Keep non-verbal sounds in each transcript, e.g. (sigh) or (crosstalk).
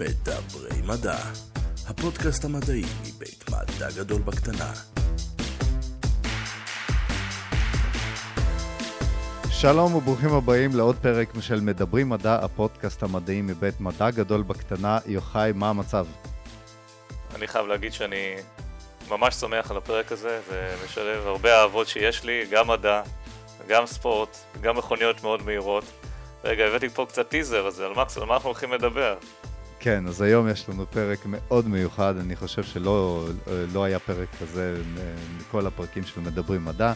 מדברי מדע, הפודקאסט המדעי מבית מדע גדול בקטנה. שלום וברוכים הבאים לעוד פרק של מדברים מדע, הפודקאסט המדעי מבית מדע גדול בקטנה. יוחאי, מה המצב? אני חייב להגיד שאני ממש שמח על הפרק הזה, זה משלב הרבה אהבות שיש לי, גם מדע, גם ספורט, גם מכוניות מאוד מהירות. רגע, הבאתי פה קצת טיזר, אז על מקס, על מה אנחנו הולכים לדבר? כן, אז היום יש לנו פרק מאוד מיוחד, אני חושב שלא לא היה פרק כזה מכל הפרקים של מדברים מדע.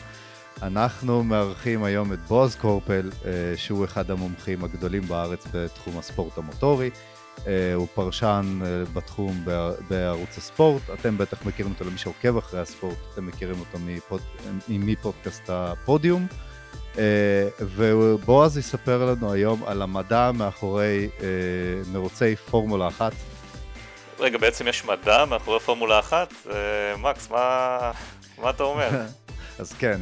אנחנו מארחים היום את בועז קורפל, אה, שהוא אחד המומחים הגדולים בארץ בתחום הספורט המוטורי. אה, הוא פרשן אה, בתחום בערוץ הספורט, אתם בטח מכירים אותו למי שעוקב אחרי הספורט, אתם מכירים אותו מפוד, מפודקאסט הפודיום. ובועז יספר לנו היום על המדע מאחורי מרוצי פורמולה אחת. רגע, בעצם יש מדע מאחורי פורמולה אחת? מקס, מה, מה אתה אומר? (laughs) אז כן,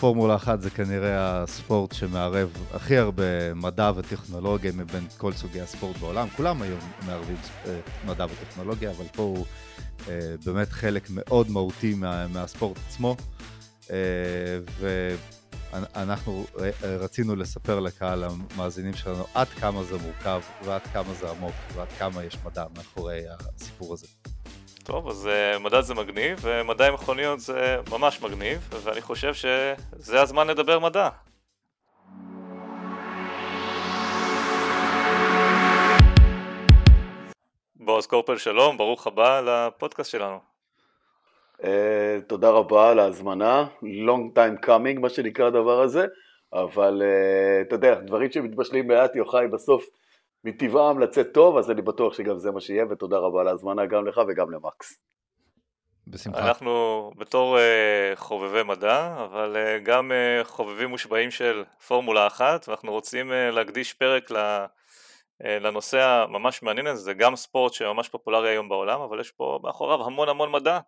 פורמולה אחת זה כנראה הספורט שמערב הכי הרבה מדע וטכנולוגיה מבין כל סוגי הספורט בעולם. כולם היום מערבים אה, מדע וטכנולוגיה, אבל פה הוא אה, באמת חלק מאוד מהותי מה, מהספורט עצמו. אה, ואנחנו רצינו לספר לקהל המאזינים שלנו עד כמה זה מורכב ועד כמה זה עמוק ועד כמה יש מדע מאחורי הסיפור הזה. טוב, אז uh, מדע זה מגניב, ומדע עם מכוניות זה ממש מגניב, ואני חושב שזה הזמן לדבר מדע. בועז קורפל שלום, ברוך הבא לפודקאסט שלנו. Uh, תודה רבה על ההזמנה, long time coming מה שנקרא הדבר הזה, אבל uh, אתה יודע, דברים שמתבשלים לאט יוחאי בסוף מטבעם לצאת טוב, אז אני בטוח שגם זה מה שיהיה, ותודה רבה על ההזמנה גם לך וגם למקס. בשמחה. אנחנו בתור uh, חובבי מדע, אבל uh, גם uh, חובבים מושבעים של פורמולה אחת, ואנחנו רוצים uh, להקדיש פרק ל, uh, לנושא הממש מעניין הזה, זה גם ספורט שממש פופולרי היום בעולם, אבל יש פה מאחוריו המון המון מדע,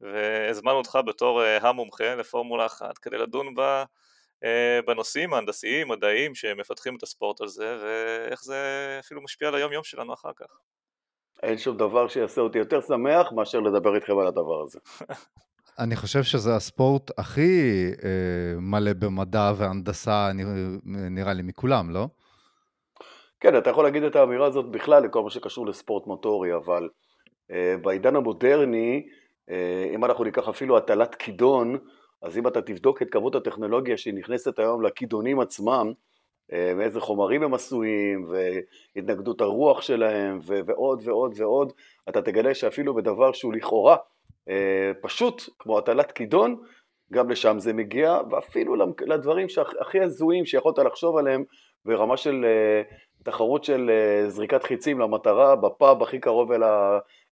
והזמנו אותך בתור uh, המומחה לפורמולה אחת כדי לדון בה אה, בנושאים ההנדסיים, מדעיים, שמפתחים את הספורט הזה, ואיך זה אפילו משפיע על היום יום שלנו אחר כך. אין שום דבר שיעשה אותי יותר שמח מאשר לדבר איתכם על הדבר הזה. (laughs) אני חושב שזה הספורט הכי אה, מלא במדע והנדסה, נראה לי, מכולם, לא? כן, אתה יכול להגיד את האמירה הזאת בכלל לכל מה שקשור לספורט מוטורי, אבל אה, בעידן המודרני, אה, אם אנחנו ניקח אפילו הטלת כידון, אז אם אתה תבדוק את כמות הטכנולוגיה שהיא נכנסת היום לכידונים עצמם, אה, מאיזה חומרים הם עשויים, והתנגדות הרוח שלהם, ועוד ועוד ועוד, אתה תגלה שאפילו בדבר שהוא לכאורה אה, פשוט, כמו הטלת כידון, גם לשם זה מגיע, ואפילו לדברים הכי הזויים שיכולת לחשוב עליהם ברמה של אה, תחרות של זריקת חיצים למטרה בפאב הכי קרוב אל,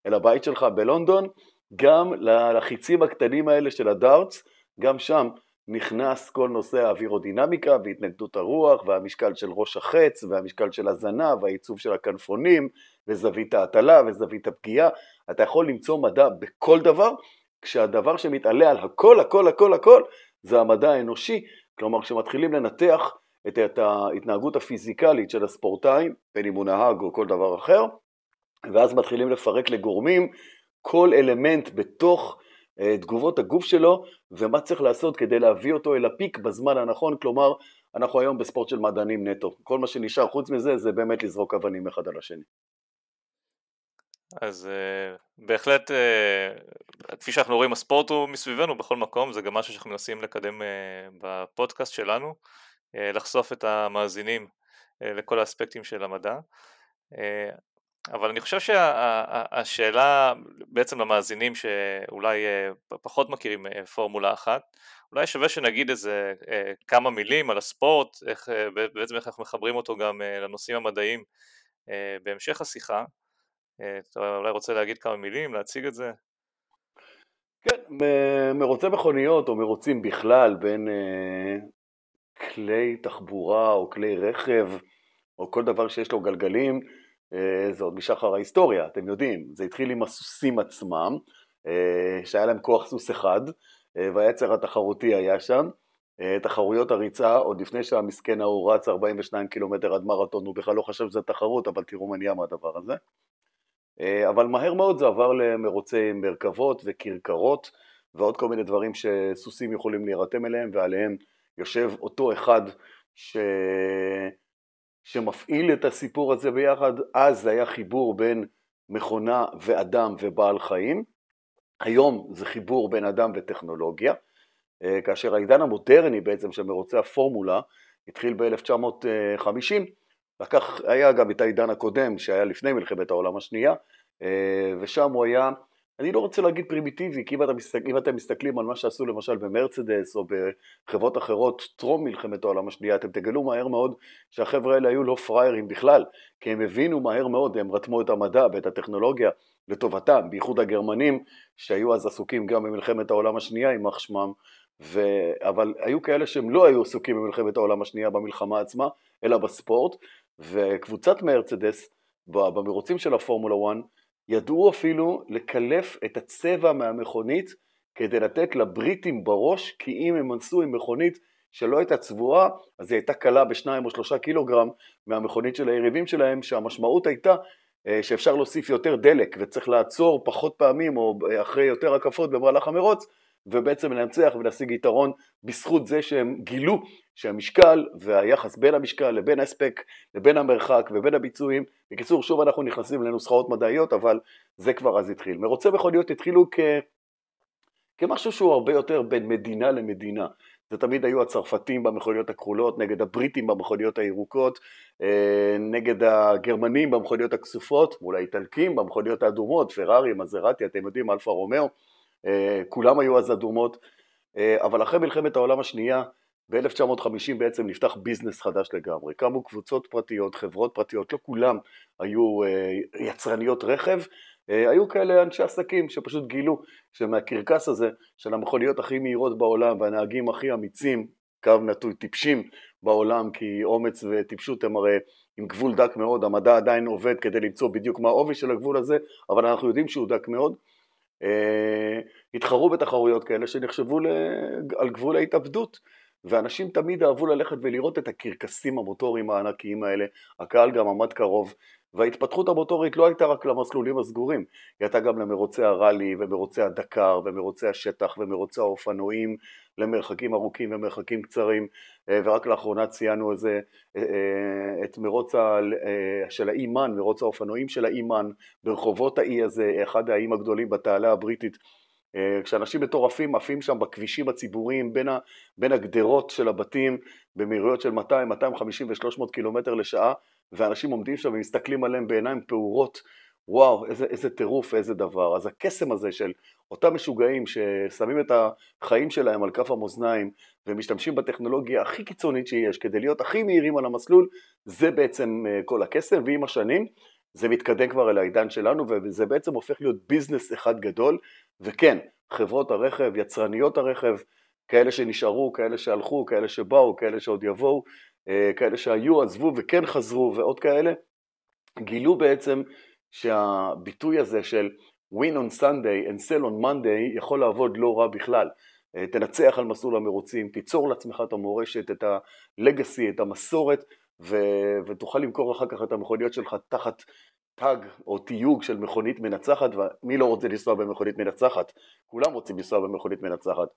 אל הבית שלך בלונדון, גם לחיצים הקטנים האלה של הדארטס, גם שם נכנס כל נושא האווירודינמיקה והתנגדות הרוח והמשקל של ראש החץ והמשקל של הזנב והעיצוב של הכנפונים וזווית ההטלה וזווית הפגיעה. אתה יכול למצוא מדע בכל דבר, כשהדבר שמתעלה על הכל הכל הכל הכל זה המדע האנושי, כלומר כשמתחילים לנתח את, ההתנהגות הפיזיקלית של הספורטאים, בין אם הוא נהג או כל דבר אחר, ואז מתחילים לפרק לגורמים כל אלמנט בתוך אה, תגובות הגוף שלו ומה צריך לעשות כדי להביא אותו אל הפיק בזמן הנכון, כלומר אנחנו היום בספורט של מדענים נטו, כל מה שנשאר חוץ מזה זה באמת לזרוק אבנים אחד על השני. אז uh, בהחלט, uh, כפי שאנחנו רואים, הספורט הוא מסביבנו בכל מקום, זה גם משהו שאנחנו מנסים לקדם uh, בפודקאסט שלנו, uh, לחשוף את המאזינים uh, לכל האספקטים של המדע. Uh, אבל אני חושב שהשאלה בעצם למאזינים שאולי אה, פחות מכירים אה, פורמולה אחת, אולי שווה שנגיד איזה אה, כמה מילים על הספורט, איך, בעצם איך אנחנו מחברים אותו גם לנושאים המדעיים בהמשך השיחה. אתה אולי רוצה להגיד כמה מילים, להציג את זה? כן, מרוצי מכוניות או מרוצים בכלל בין כלי תחבורה או כלי רכב או כל דבר שיש לו גלגלים, זה עוד משחר ההיסטוריה, אתם יודעים, זה התחיל עם הסוסים עצמם, אה, שהיה להם כוח סוס אחד, אה, והיצר התחרותי היה שם, תחרויות הריצה, עוד לפני שהמסכן ההוא רץ 42 קילומטר עד מרתון, הוא בכלל לא חשב שזה תחרות, אבל תראו מה נהיה מהדבר הזה. אבל מהר מאוד זה עבר למרוצי מרכבות וכרכרות ועוד כל מיני דברים שסוסים יכולים להירתם אליהם ועליהם יושב אותו אחד ש... שמפעיל את הסיפור הזה ביחד, אז זה היה חיבור בין מכונה ואדם ובעל חיים, היום זה חיבור בין אדם וטכנולוגיה, אה, כאשר העידן המודרני בעצם של מרוצי הפורמולה התחיל ב-1950, לקח, היה גם את העידן הקודם שהיה לפני מלחמת העולם השנייה, אה, ושם הוא היה אני לא רוצה להגיד פרימיטיבי, כי אם אתם, מסתכל, אם אתם מסתכלים על מה שעשו למשל במרצדס או בחברות אחרות טרום מלחמת העולם השנייה, אתם תגלו מהר מאוד שהחבר'ה האלה היו לא פראיירים בכלל, כי הם הבינו מהר מאוד, הם רתמו את המדע ואת הטכנולוגיה לטובתם, בייחוד הגרמנים שהיו אז עסוקים גם במלחמת העולם השנייה, יימח שמם, ו... אבל היו כאלה שהם לא היו עסוקים במלחמת העולם השנייה במלחמה עצמה, אלא בספורט, וקבוצת מרצדס במרוצים של הפורמולה 1 ידעו אפילו לקלף את הצבע מהמכונית כדי לתת לבריטים בראש, כי אם הם נסעו עם מכונית שלא הייתה צבועה, אז היא הייתה קלה בשניים או שלושה קילוגרם מהמכונית של היריבים שלהם, שהמשמעות הייתה אה, שאפשר להוסיף יותר דלק וצריך לעצור פחות פעמים או אחרי יותר הקפות במהלך המרוץ, ובעצם לנצח ולהשיג יתרון בזכות זה שהם גילו שהמשקל והיחס בין המשקל לבין ההספק לבין המרחק ובין הביצועים, בקיצור שוב אנחנו נכנסים לנוסחאות מדעיות אבל זה כבר אז התחיל. מרוצי מכוניות התחילו כ... כמשהו שהוא הרבה יותר בין מדינה למדינה. זה תמיד היו הצרפתים במכוניות הכחולות, נגד הבריטים במכוניות הירוקות, אה, נגד הגרמנים במכוניות הכסופות, מול האיטלקים במכוניות האדומות, פרארי, מזרטי, אתם יודעים, אלפה רומאו, כולם היו אז אדומות, אה, אבל אחרי מלחמת העולם השנייה, ב-1950 בעצם נפתח ביזנס חדש לגמרי, קמו קבוצות פרטיות, חברות פרטיות, לא כולם היו אה, יצרניות רכב, היו כאלה אנשי עסקים שפשוט גילו שמהקרקס הזה של המכוניות הכי מהירות בעולם והנהגים הכי אמיצים, קו נטוי טיפשים בעולם, כי אומץ וטיפשות הם הרי עם גבול דק מאוד, המדע עדיין עובד כדי למצוא בדיוק מה העובי של הגבול הזה, אבל אנחנו יודעים שהוא דק מאוד, אה, התחרו בתחרויות כאלה שנחשבו על גבול ההתאבדות ואנשים תמיד אהבו ללכת ולראות את הקרקסים המוטוריים הענקיים האלה, הקהל גם עמד קרוב וההתפתחות המוטורית לא הייתה רק למסלולים הסגורים, היא הייתה גם למרוצי הראלי ומרוצי הדקר ומרוצי השטח ומרוצי האופנועים למרחקים ארוכים ומרחקים קצרים. אה, ורק לאחרונה ציינו איזה, אה, אה, את מרוץ של האימן, מרוץ האופנועים של האימן ברחובות האי הזה, אחד האיים הגדולים בתעלה הבריטית כשאנשים מטורפים עפים שם בכבישים הציבוריים בין, ה, בין הגדרות של הבתים במהירויות של 200, 250 ו-300 קילומטר לשעה ואנשים עומדים שם ומסתכלים עליהם בעיניים פעורות וואו, איזה, איזה טירוף, איזה דבר. אז הקסם הזה של אותם משוגעים ששמים את החיים שלהם על כף המאזניים ומשתמשים בטכנולוגיה הכי קיצונית שיש כדי להיות הכי מהירים על המסלול, זה בעצם אה, כל הקסם, ועם השנים זה מתקדם כבר אל העידן שלנו וזה בעצם הופך להיות ביזנס אחד גדול, וכן, חברות הרכב, יצרניות הרכב, כאלה שנשארו, כאלה שהלכו, כאלה שבאו, כאלה שעוד יבואו, אה, כאלה שהיו, עזבו וכן חזרו ועוד כאלה, גילו בעצם שהביטוי הזה של win on Sunday and sell on Monday יכול לעבוד לא רע בכלל. אה, תנצח על מסלול המרוצים, תיצור לעצמך את המורשת, את הלגאסי, את המסורת, ו- ותוכל למכור אחר כך את המכוניות שלך תחת תג או תיוג של מכונית מנצחת, ומי לא רוצה לנסוע במכונית מנצחת? כולם רוצים לנסוע במכונית מנצחת.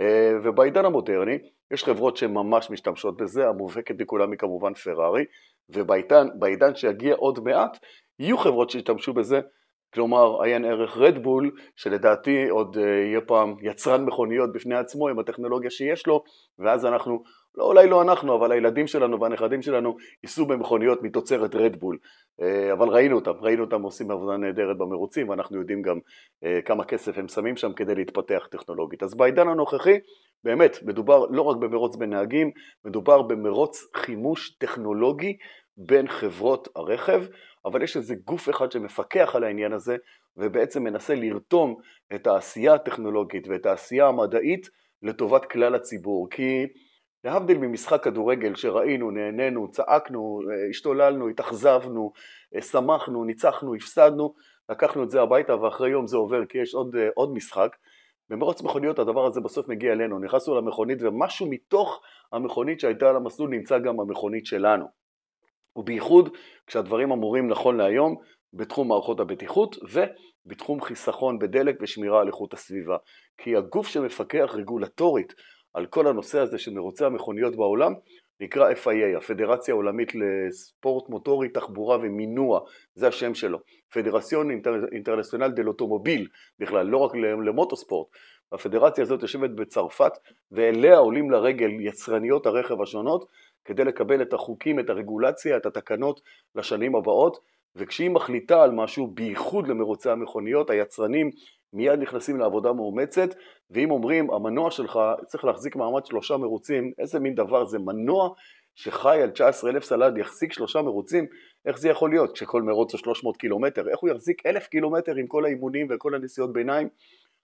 אה, ובעידן המודרני יש חברות שממש משתמשות בזה, המובהקת מכולם היא כמובן פרארי, ובעידן שיגיע עוד מעט יהיו חברות שישתמשו בזה, כלומר עיין ערך רדבול, שלדעתי עוד אה, יהיה פעם יצרן מכוניות בפני עצמו עם הטכנולוגיה שיש לו, ואז אנחנו, לא, אולי לא אנחנו, אבל הילדים שלנו והנכדים שלנו ייסעו במכוניות מתוצרת רדבול. אה, אבל ראינו אותם, ראינו אותם עושים עבודה נהדרת במרוצים, ואנחנו יודעים גם אה, כמה כסף הם שמים שם כדי להתפתח טכנולוגית. אז בעידן הנוכחי, באמת, מדובר לא רק במרוץ בין נהגים, מדובר במרוץ חימוש טכנולוגי בין חברות הרכב, אבל יש איזה גוף אחד שמפקח על העניין הזה ובעצם מנסה לרתום את העשייה הטכנולוגית ואת העשייה המדעית לטובת כלל הציבור, כי להבדיל ממשחק כדורגל שראינו, נהנינו, צעקנו, השתוללנו, התאכזבנו, שמחנו, ניצחנו, הפסדנו, לקחנו את זה הביתה ואחרי יום זה עובר כי יש עוד, עוד משחק. במרוץ מכוניות הדבר הזה בסוף מגיע אלינו, נכנסנו למכונית ומשהו מתוך המכונית שהייתה על המסלול נמצא גם במכונית שלנו. ובייחוד כשהדברים אמורים נכון להיום בתחום מערכות הבטיחות ובתחום חיסכון בדלק ושמירה על איכות הסביבה. כי הגוף שמפקח רגולטורית על כל הנושא הזה של מרוצי המכוניות בעולם נקרא FIA, הפדרציה העולמית לספורט מוטורי, תחבורה ומינוע, זה השם שלו. פדרציון אינטרנציונל דל אוטומוביל בכלל, לא רק למוטוספורט. הפדרציה הזאת יושבת בצרפת ואליה עולים לרגל יצרניות הרכב השונות כדי לקבל את החוקים, את הרגולציה, את התקנות לשנים הבאות וכשהיא מחליטה על משהו, בייחוד למרוצי המכוניות, היצרנים מיד נכנסים לעבודה מאומצת, ואם אומרים המנוע שלך צריך להחזיק מעמד שלושה מרוצים, איזה מין דבר זה מנוע שחי על 19 אלף סלד יחזיק שלושה מרוצים, איך זה יכול להיות כשכל מרוץ הוא 300 קילומטר, איך הוא יחזיק אלף קילומטר עם כל האימונים וכל הנסיעות ביניים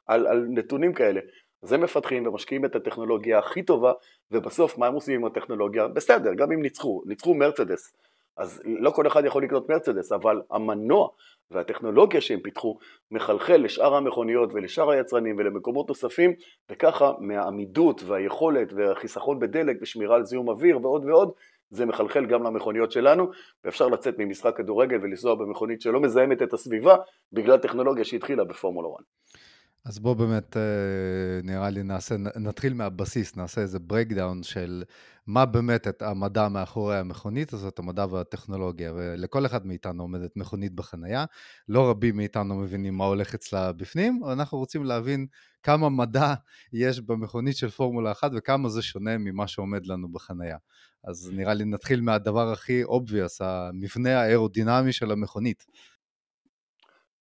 על, על נתונים כאלה. אז הם מפתחים ומשקיעים את הטכנולוגיה הכי טובה, ובסוף מה הם עושים עם הטכנולוגיה? בסדר, גם אם ניצחו, ניצחו מרצדס, אז לא כל אחד יכול לקנות מרצדס, אבל המנוע והטכנולוגיה שהם פיתחו מחלחל לשאר המכוניות ולשאר היצרנים ולמקומות נוספים, וככה מהעמידות והיכולת והחיסכון בדלק ושמירה על זיהום אוויר ועוד ועוד, זה מחלחל גם למכוניות שלנו, ואפשר לצאת ממשחק כדורגל ולנסוע במכונית שלא מזהמת את הסביבה, בגלל טכנולוגיה שהתחילה בפורמולה 1. אז בוא באמת, אה, נראה לי נעשה, נתחיל מהבסיס, נעשה איזה breakdown של מה באמת את המדע מאחורי המכונית הזאת, המדע והטכנולוגיה. ולכל אחד מאיתנו עומדת מכונית בחנייה, לא רבים מאיתנו מבינים מה הולך אצלה בפנים, אנחנו רוצים להבין כמה מדע יש במכונית של פורמולה 1 וכמה זה שונה ממה שעומד לנו בחנייה. אז נראה לי נתחיל מהדבר הכי obvious, המבנה האווירודינמי של המכונית.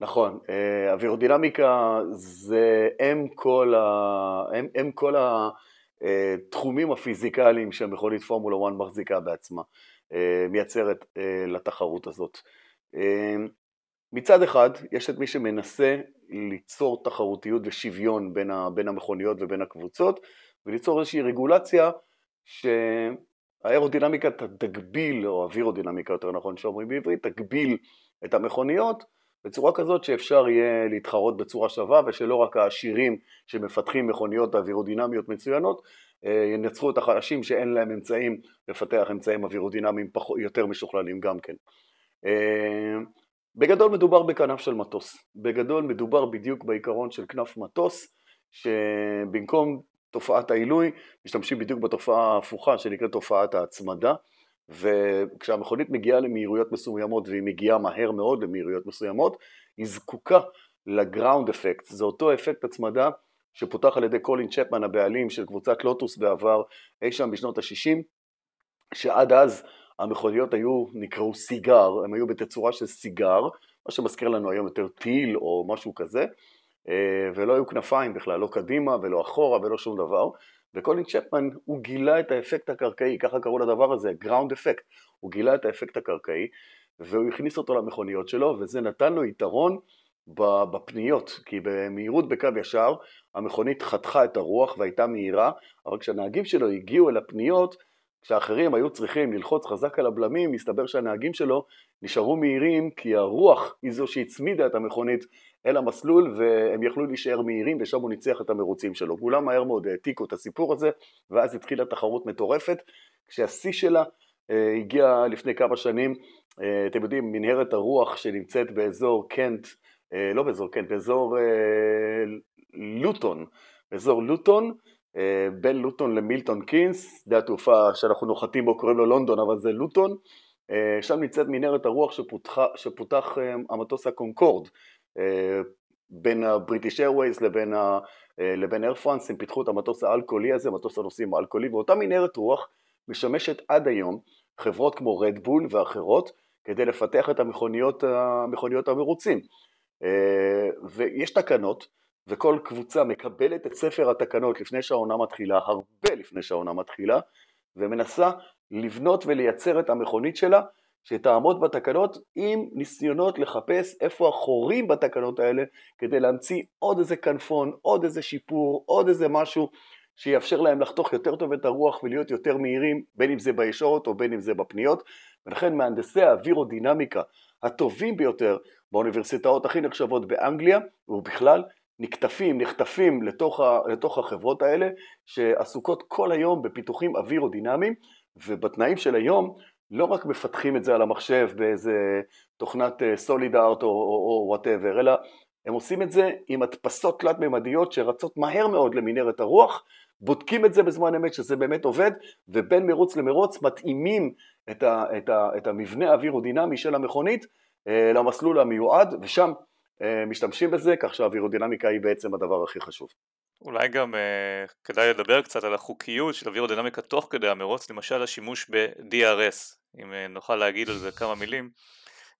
נכון, אה, אווירודינמיקה זה אם כל, ה... אם, אם כל התחומים הפיזיקליים שמכונית פורמולה 1 מחזיקה בעצמה, אה, מייצרת אה, לתחרות הזאת. מצד אחד, יש את מי שמנסה ליצור תחרותיות ושוויון בין, ה... בין המכוניות ובין הקבוצות, וליצור איזושהי רגולציה שהאירודינמיקה תגביל, או אווירודינמיקה יותר נכון שאומרים בעברית, תגביל את המכוניות בצורה כזאת שאפשר יהיה להתחרות בצורה שווה ושלא רק העשירים שמפתחים מכוניות אווירודינמיות מצוינות אה, ינצחו את החלשים שאין להם אמצעים לפתח אמצעים אווירודינמיים יותר משוכללים גם כן. אה, בגדול מדובר בכנף של מטוס, בגדול מדובר בדיוק בעיקרון של כנף מטוס שבמקום תופעת העילוי משתמשים בדיוק בתופעה ההפוכה שנקראת תופעת ההצמדה וכשהמכונית מגיעה למהירויות מסוימות והיא מגיעה מהר מאוד למהירויות מסוימות, היא זקוקה לגראונד אפקט, זה אותו אפקט הצמדה שפותח על ידי קולין צ'פמן הבעלים של קבוצת לוטוס בעבר אי שם בשנות ה-60, שעד אז המכוניות היו, נקראו סיגר, הם היו בתצורה של סיגר, מה שמזכיר לנו היום יותר טיל או משהו כזה, אה, ולא היו כנפיים בכלל, לא קדימה ולא אחורה ולא שום דבר, וקולין צ'פמן הוא גילה את האפקט הקרקעי, ככה קראו לדבר הזה, גראונד אפקט, הוא גילה את האפקט הקרקעי והוא הכניס אותו למכוניות שלו וזה נתן לו יתרון בפניות, כי במהירות בקו ישר המכונית חתכה את הרוח והייתה מהירה, אבל כשהנהגים שלו הגיעו אל הפניות, כשאחרים היו צריכים ללחוץ חזק על הבלמים, מסתבר שהנהגים שלו נשארו מהירים כי הרוח היא זו שהצמידה את המכונית אל המסלול והם יכלו להישאר מהירים ושם הוא ניצח את המרוצים שלו. כולם מהר מאוד העתיקו את הסיפור הזה ואז התחילה תחרות מטורפת כשהשיא שלה אה, הגיע לפני כמה שנים, אה, אתם יודעים, מנהרת הרוח שנמצאת באזור קנט, אה, לא באזור קנט, באזור אה, לוטון, באזור לוטון, אה, בין לוטון למילטון קינס, שדה התעופה שאנחנו נוחתים בו קוראים לו לונדון אבל זה לוטון, אה, שם נמצאת מנהרת הרוח שפותח, שפותח המטוס הקונקורד בין הבריטיש איירווייז לבין, אה, לבין אייר פרנס, הם פיתחו את המטוס האלכוהולי הזה, מטוס הנוסעים האלכוהולי, ואותה מנהרת רוח משמשת עד היום חברות כמו רדבול ואחרות כדי לפתח את המכוניות, המכוניות המרוצים. אה, ויש תקנות, וכל קבוצה מקבלת את ספר התקנות לפני שהעונה מתחילה, הרבה לפני שהעונה מתחילה, ומנסה לבנות ולייצר את המכונית שלה שתעמוד בתקנות עם ניסיונות לחפש איפה החורים בתקנות האלה כדי להמציא עוד איזה כנפון, עוד איזה שיפור, עוד איזה משהו שיאפשר להם לחתוך יותר טוב את הרוח ולהיות יותר מהירים בין אם זה בישורת או בין אם זה בפניות. ולכן מהנדסי האווירודינמיקה הטובים ביותר באוניברסיטאות הכי נחשבות באנגליה ובכלל נקטפים, נחטפים לתוך, ה, לתוך החברות האלה שעסוקות כל היום בפיתוחים אווירודינמיים ובתנאים של היום לא רק מפתחים את זה על המחשב באיזה תוכנת סוליד ארט או whatever, אלא הם עושים את זה עם הדפסות תלת-ממדיות שרצות מהר מאוד למנהרת הרוח, בודקים את זה בזמן אמת שזה באמת עובד, ובין מרוץ למרוץ מתאימים את, ה, את, ה, את המבנה האווירודינמי של המכונית אה, למסלול המיועד, ושם אה, משתמשים בזה, כך שהאווירודינמיקה היא בעצם הדבר הכי חשוב. אולי גם אה, כדאי לדבר קצת על החוקיות של אווירודינמיקה תוך כדי המרוץ, למשל השימוש ב-DRS, אם אה, נוכל להגיד על זה כמה מילים.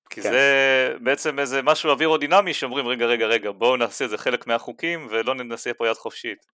כי כן. זה בעצם איזה משהו אווירודינמי שאומרים רגע רגע רגע בואו נעשה את זה חלק מהחוקים ולא ננסה פה יד חופשית.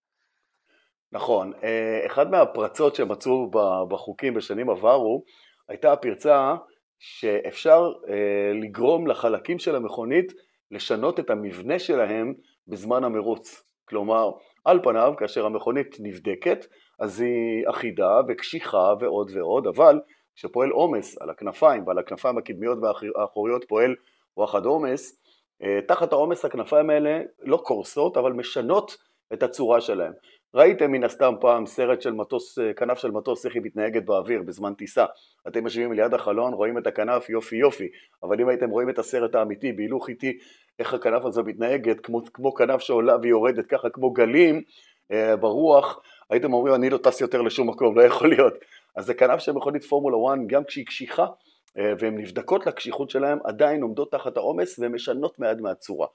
נכון, אה, אחד מהפרצות שמצאו בחוקים בשנים עברו הייתה הפרצה שאפשר אה, לגרום לחלקים של המכונית לשנות את המבנה שלהם בזמן המרוץ. כלומר, על פניו, כאשר המכונית נבדקת, אז היא אחידה וקשיחה ועוד ועוד, אבל כשפועל עומס על הכנפיים ועל הכנפיים הקדמיות והאחוריות פועל וואחד עומס, אה, תחת העומס הכנפיים האלה לא קורסות אבל משנות את הצורה שלהם. ראיתם מן הסתם פעם סרט של מטוס, אה, כנף של מטוס, איך היא מתנהגת באוויר בזמן טיסה. אתם יושבים ליד החלון, רואים את הכנף, יופי יופי, אבל אם הייתם רואים את הסרט האמיתי בהילוך איטי, איך הכנף הזו מתנהגת, כמו, כמו כנף שעולה ויורדת, ככה כמו גלים אה, ברוח, הייתם אומרים אני לא טס יותר לשום מקום, לא יכול להיות. אז זה כנף של מכונית פורמולה 1, גם כשהיא קשיחה, אה, והן נבדקות לקשיחות שלהן, עדיין עומדות תחת העומס והן משנות מעט מהצורה.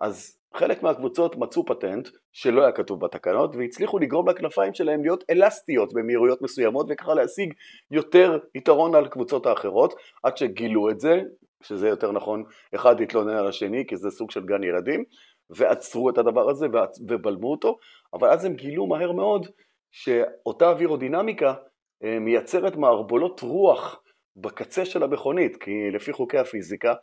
אז חלק מהקבוצות מצאו פטנט שלא היה כתוב בתקנות והצליחו לגרום לכנפיים שלהם להיות אלסטיות במהירויות מסוימות וככה להשיג יותר יתרון על קבוצות האחרות עד שגילו את זה, שזה יותר נכון, אחד התלונן על השני כי זה סוג של גן ילדים ועצרו את הדבר הזה ובלמו אותו, אבל אז הם גילו מהר מאוד שאותה אווירודינמיקה אה, מייצרת מערבולות רוח בקצה של המכונית, כי לפי חוקי הפיזיקה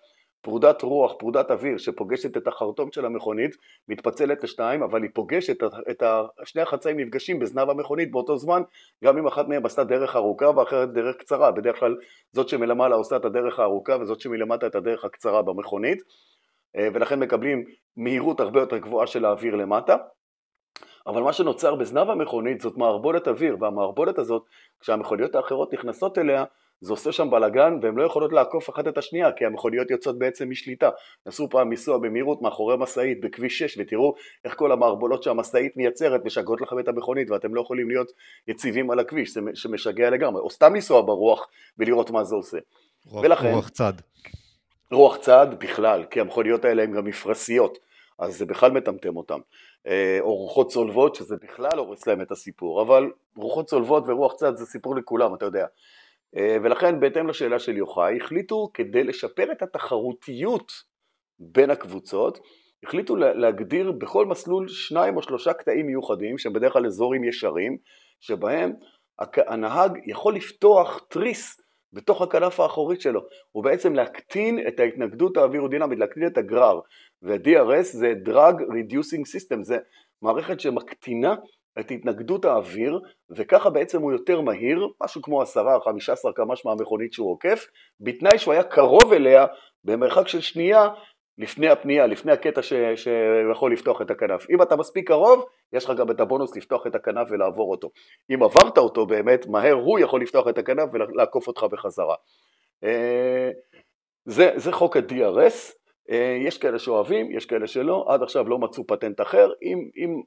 פרודת רוח, פרודת אוויר שפוגשת את החרטום של המכונית מתפצלת לשתיים אבל היא פוגשת את שני החצאים נפגשים בזנב המכונית באותו זמן גם אם אחת מהם עשתה דרך ארוכה ואחרת דרך קצרה. בדרך כלל זאת שמלמעלה עושה את הדרך הארוכה וזאת שמלמטה את הדרך הקצרה במכונית אה, ולכן מקבלים מהירות הרבה יותר גבוהה של האוויר למטה. אבל מה שנוצר בזנב המכונית זאת מערבולת אוויר והמערבולת הזאת כשהמכוניות האחרות נכנסות אליה זה עושה שם בלאגן והן לא יכולות לעקוף אחת את השנייה כי המכוניות יוצאות בעצם משליטה. נסו פעם לנסוע במהירות מאחורי משאית בכביש 6 ותראו איך כל המערבולות שהמשאית מייצרת משגעות לכם את המכונית ואתם לא יכולים להיות יציבים על הכביש, זה שמשגע לגמרי, או סתם לנסוע ברוח ולראות מה זה עושה. רוח, ולכן, רוח צד. רוח צד בכלל, כי המכוניות האלה הן גם מפרשיות, אז זה בכלל מטמטם אותם. אה, או רוחות צולבות, שזה בכלל הורס להם את הסיפור, אבל רוחות צולבות ורוח צד זה סיפור לכולם, אתה יודע. אה, ולכן בהתאם לשאלה של יוחאי החליטו כדי לשפר את התחרותיות בין הקבוצות החליטו להגדיר בכל מסלול שניים או שלושה קטעים מיוחדים שהם בדרך כלל אזורים ישרים שבהם הנהג יכול לפתוח תריס בתוך הכנף האחורית שלו. ובעצם להקטין את ההתנגדות האווירודינמית, להקטין את הגרר. ו-DRS זה Drug Reducing System, זה מערכת שמקטינה את התנגדות האוויר וככה בעצם הוא יותר מהיר, משהו כמו 10-15 קמ"ש מהמכונית שהוא עוקף, בתנאי שהוא היה קרוב אליה במרחק של שנייה לפני הפנייה, לפני הקטע ש... שהוא יכול לפתוח את הכנף. אם אתה מספיק קרוב, יש לך גם את הבונוס לפתוח את הכנף ולעבור אותו. אם עברת אותו באמת, מהר הוא יכול לפתוח את הכנף ולעקוף אותך בחזרה. אה, זה, זה חוק ה-DRS, אה, יש כאלה שאוהבים, יש כאלה שלא, עד עכשיו לא מצאו פטנט אחר, אם, אם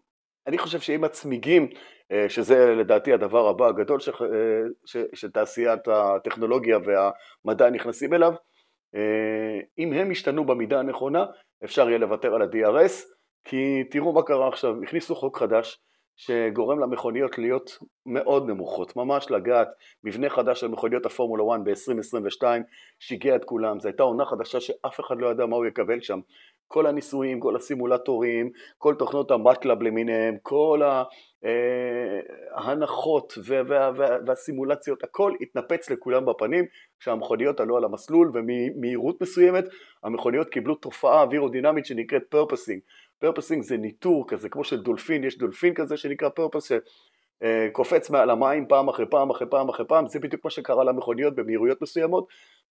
אני חושב שאם הצמיגים, אה, שזה לדעתי הדבר הבא הגדול ש, אה, שתעשיית הטכנולוגיה והמדע נכנסים אליו, אה, אם הם ישתנו במידה הנכונה, אפשר יהיה לוותר על ה-DRS, כי תראו מה קרה עכשיו, הכניסו חוק חדש שגורם למכוניות להיות מאוד נמוכות, ממש לגעת, מבנה חדש של מכוניות הפורמולה 1 ב-2022 שיגע את כולם, זו הייתה עונה חדשה שאף אחד לא ידע מה הוא יקבל שם, כל הניסויים, כל הסימולטורים, כל תוכנות המטלב למיניהם, כל אה, ההנחות והסימולציות, הכל התנפץ לכולם בפנים כשהמכוניות עלו על המסלול וממהירות מסוימת המכוניות קיבלו תופעה אווירודינמית שנקראת porpoising. porpoising זה ניתור כזה, כמו של דולפין, יש דולפין כזה שנקרא porpoise שקופץ מעל המים פעם אחרי פעם אחרי פעם אחרי פעם, זה בדיוק מה שקרה למכוניות במהירויות מסוימות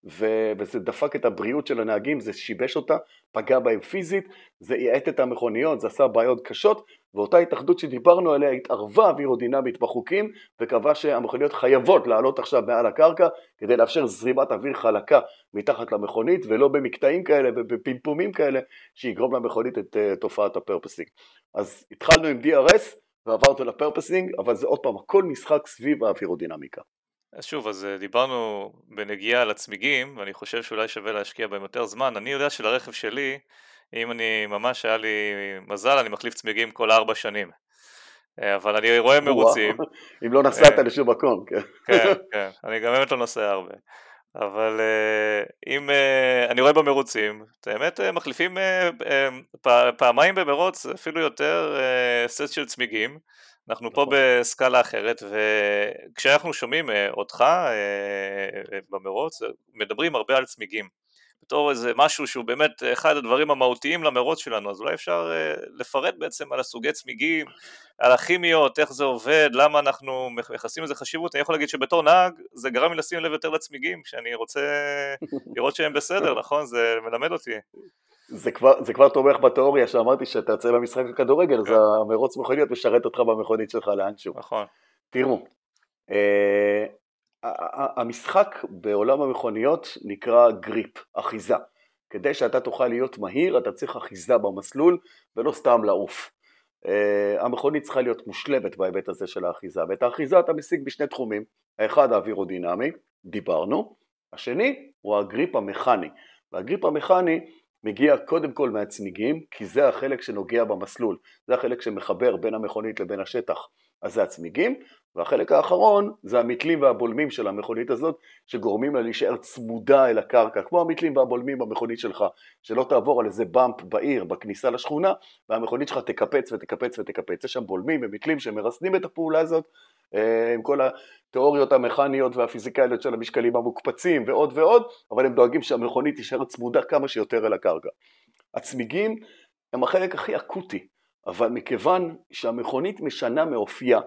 ו- וזה דפק את הבריאות של הנהגים, זה שיבש אותה, פגע בהם פיזית, זה האט את המכוניות, זה עשה בעיות קשות, ואותה התאחדות שדיברנו עליה התערבה אווירודינמית בחוקים וקבעה שהמכוניות חייבות לעלות עכשיו מעל הקרקע כדי לאפשר זרימת אוויר חלקה מתחת למכונית ולא במקטעים כאלה ובפמפומים כאלה שיגרום למכונית את uh, תופעת הפרפסינג. אז התחלנו עם DRS ועברנו לפרפסינג, אבל זה עוד פעם, הכל משחק סביב האווירודינמיקה. אז שוב, אז אה, דיברנו בנגיעה על הצמיגים, ואני חושב שאולי שווה להשקיע בהם יותר זמן. אני יודע שלרכב שלי, אם אני ממש היה לי מזל, אני מחליף צמיגים כל ארבע שנים. אה, אבל אני רואה (laughs) מרוצים. (laughs) אם לא נסעת אה, לשום מקום, כן. כן, (laughs) כן, אני גם באמת לא נוסע הרבה. אבל אם אני רואה במרוצים, באמת מחליפים פעמיים במרוץ, אפילו יותר סט של צמיגים. אנחנו פה נכון. בסקאלה אחרת, וכשאנחנו שומעים אה, אותך אה, אה, במרוץ, מדברים הרבה על צמיגים. בתור איזה משהו שהוא באמת אחד הדברים המהותיים למרוץ שלנו, אז אולי אפשר לפרט בעצם על הסוגי צמיגים, על הכימיות, איך זה עובד, למה אנחנו מייחסים לזה חשיבות. אני יכול להגיד שבתור נהג זה גרם לי לשים לב יותר לצמיגים, שאני רוצה לראות שהם בסדר, (laughs) נכון? זה מלמד אותי. זה כבר, זה כבר תומך בתיאוריה שאמרתי שאתה יוצא למשחק הכדורגל, אז כן. המרוץ מכוניות משרת אותך במכונית שלך לאנשהו. נכון. תראו, אה, המשחק בעולם המכוניות נקרא גריפ, אחיזה. כדי שאתה תוכל להיות מהיר, אתה צריך אחיזה במסלול ולא סתם לעוף. Uh, המכונית צריכה להיות מושלמת בהיבט הזה של האחיזה, ואת האחיזה אתה משיג בשני תחומים, האחד האווירודינמי, דיברנו, השני הוא הגריפ המכני, והגריפ המכני מגיע קודם כל מהצמיגים, כי זה החלק שנוגע במסלול, זה החלק שמחבר בין המכונית לבין השטח, אז זה הצמיגים, והחלק האחרון זה המתלים והבולמים של המכונית הזאת, שגורמים לה להישאר צמודה אל הקרקע, כמו המתלים והבולמים במכונית שלך, שלא תעבור על איזה באמפ בעיר, בכניסה לשכונה, והמכונית שלך תקפץ ותקפץ ותקפץ, יש שם בולמים ומתלים שמרסנים את הפעולה הזאת, עם כל התיאוריות המכניות והפיזיקליות של המשקלים המוקפצים ועוד ועוד, אבל הם דואגים שהמכונית תישאר צמודה כמה שיותר אל הקרקע. הצמיגים הם החלק הכי אקוטי, אבל מכיוון שהמכונית משנה מאופייה,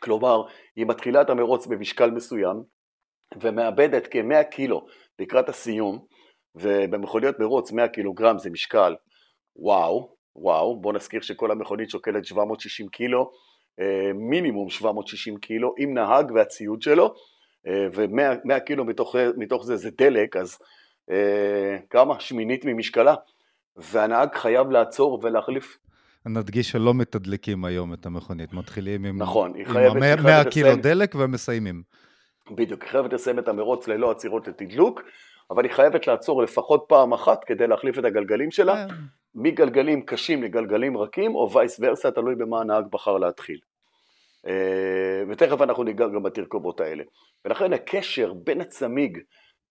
כלומר היא מתחילה את המרוץ במשקל מסוים ומאבדת כ-100 קילו לקראת הסיום, ובמכוניות מרוץ 100 קילוגרם זה משקל וואו, וואו, בוא נזכיר שכל המכונית שוקלת 760 קילו, אה, מינימום 760 קילו עם נהג והציוד שלו אה, ו-100 קילו מתוך, מתוך זה זה דלק אז אה, כמה? שמינית ממשקלה והנהג חייב לעצור ולהחליף נדגיש שלא מתדלקים היום את המכונית, מתחילים עם, נכון, היא חייבת, עם 100 קילו לסיים, דלק ומסיימים. בדיוק, היא חייבת לסיים את המרוץ ללא עצירות לתדלוק, אבל היא חייבת לעצור לפחות פעם אחת כדי להחליף את הגלגלים שלה, מגלגלים קשים לגלגלים רכים, או וייס ורסה, תלוי במה הנהג בחר להתחיל. אה, ותכף אנחנו ניגע גם בתרכובות האלה. ולכן הקשר בין הצמיג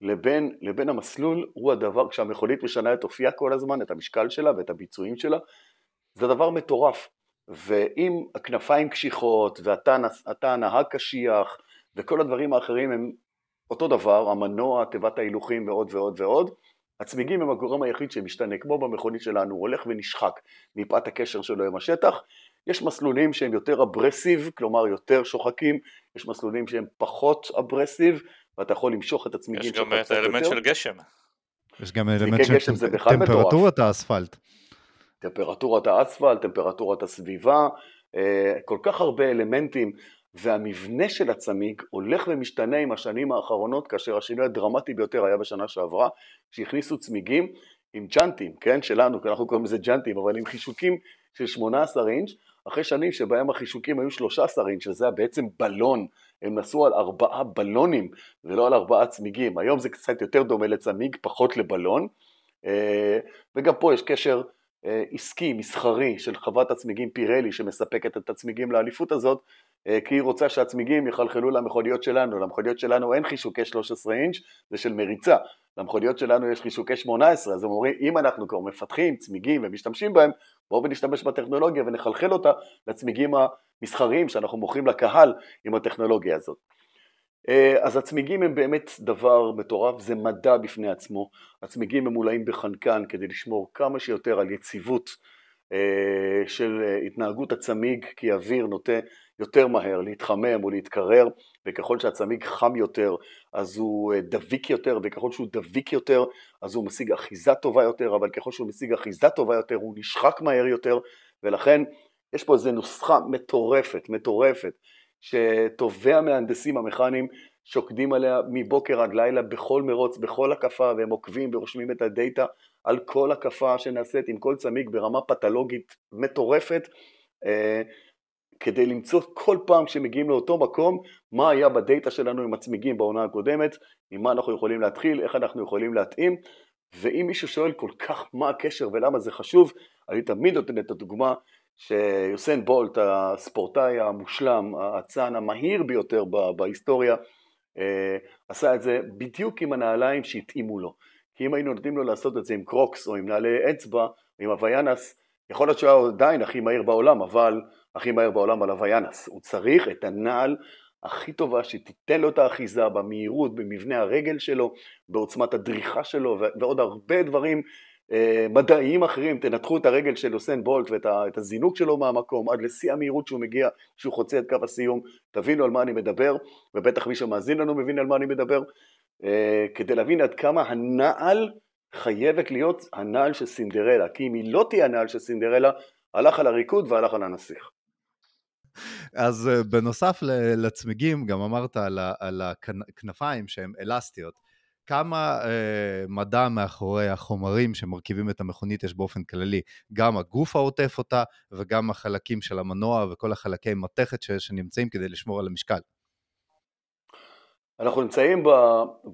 לבין, לבין המסלול הוא הדבר, כשהמכונית משנה את אופייה כל הזמן, את המשקל שלה ואת הביצועים שלה, זה דבר מטורף. ואם הכנפיים קשיחות ואתה נהג קשיח וכל הדברים האחרים הם אותו דבר, המנוע, תיבת ההילוכים ועוד ועוד ועוד, הצמיגים הם הגורם היחיד שמשתנה, כמו במכונית שלנו, הוא הולך ונשחק מפאת הקשר שלו עם השטח. יש מסלולים שהם יותר אברסיב, כלומר יותר שוחקים, יש מסלולים שהם פחות אברסיב, ואתה יכול למשוך את הצמיגים שלך קצת יותר. יש גם את האלמנט של גשם. יש גם אלמנט של טמפרטורת האספלט. טמפרטורת האספלט, טמפרטורת הסביבה, אה, כל כך הרבה אלמנטים והמבנה של הצמיג הולך ומשתנה עם השנים האחרונות כאשר השינוי הדרמטי ביותר היה בשנה שעברה שהכניסו צמיגים עם ג'אנטים, כן, שלנו, כי אנחנו קוראים לזה ג'אנטים, אבל עם חישוקים של 18 אינץ', אחרי שנים שבהם החישוקים היו 13 אינץ', שזה היה בעצם בלון, הם נסעו על ארבעה בלונים ולא על ארבעה צמיגים, היום זה קצת יותר דומה לצמיג, פחות לבלון, אה, וגם פה יש קשר אה, עסקי, מסחרי, של חברת הצמיגים פירלי שמספקת את הצמיגים לאליפות הזאת, כי היא רוצה שהצמיגים יחלחלו למכוניות שלנו, למכוניות שלנו אין חישוקי 13 אינץ', זה של מריצה, למכוניות שלנו יש חישוקי 18, אז הם אומרים אם אנחנו כבר מפתחים צמיגים ומשתמשים בהם, בואו ונשתמש בטכנולוגיה ונחלחל אותה לצמיגים המסחריים שאנחנו מוכרים לקהל עם הטכנולוגיה הזאת. אה, אז הצמיגים הם באמת דבר מטורף, זה מדע בפני עצמו, הצמיגים ממולאים בחנקן כדי לשמור כמה שיותר על יציבות אה, של התנהגות הצמיג, כי אוויר נוטה יותר מהר להתחמם או להתקרר, וככל שהצמיג חם יותר אז הוא דביק יותר, וככל שהוא דביק יותר אז הוא משיג אחיזה טובה יותר, אבל ככל שהוא משיג אחיזה טובה יותר הוא נשחק מהר יותר, ולכן יש פה איזו נוסחה מטורפת, מטורפת, שטובי המהנדסים המכניים שוקדים עליה מבוקר עד לילה בכל מרוץ, בכל הקפה, והם עוקבים ורושמים את הדאטה על כל הקפה שנעשית עם כל צמיג ברמה פתולוגית מטורפת, אה, כדי למצוא כל פעם שמגיעים לאותו מקום מה היה בדאטה שלנו עם הצמיגים בעונה הקודמת, עם מה אנחנו יכולים להתחיל, איך אנחנו יכולים להתאים, ואם מישהו שואל כל כך מה הקשר ולמה זה חשוב, אני תמיד נותן את הדוגמה שיוסן בולט, הספורטאי המושלם, האצן המהיר ביותר בהיסטוריה, עשה את זה בדיוק עם הנעליים שהתאימו לו. כי אם היינו נותנים לו לעשות את זה עם קרוקס או עם נעלי אצבע, עם הוויאנס, יכול להיות שהוא היה עדיין הכי מהיר בעולם, אבל הכי מהר בעולם על הוויאנס. הוא צריך את הנעל הכי טובה שתיתן לו את האחיזה במהירות, במבנה הרגל שלו, בעוצמת הדריכה שלו ועוד הרבה דברים אה, מדעיים אחרים, תנתחו את הרגל של יוסן בולט ואת הזינוק שלו מהמקום עד לשיא המהירות שהוא מגיע, שהוא חוצה את קו הסיום, תבינו על מה אני מדבר, ובטח מי שמאזין לנו מבין על מה אני מדבר, אה, כדי להבין עד כמה הנעל חייבת להיות הנעל של סינדרלה, כי אם היא לא תהיה הנעל של סינדרלה, הלך על הריקוד והלך על הנסיך. אז אה, בנוסף לצמיגים, גם אמרת על הכנפיים שהן אלסטיות. כמה אה, מדע מאחורי החומרים שמרכיבים את המכונית יש באופן כללי, גם הגוף העוטף אותה וגם החלקים של המנוע וכל החלקי מתכת שנמצאים כדי לשמור על המשקל. אנחנו נמצאים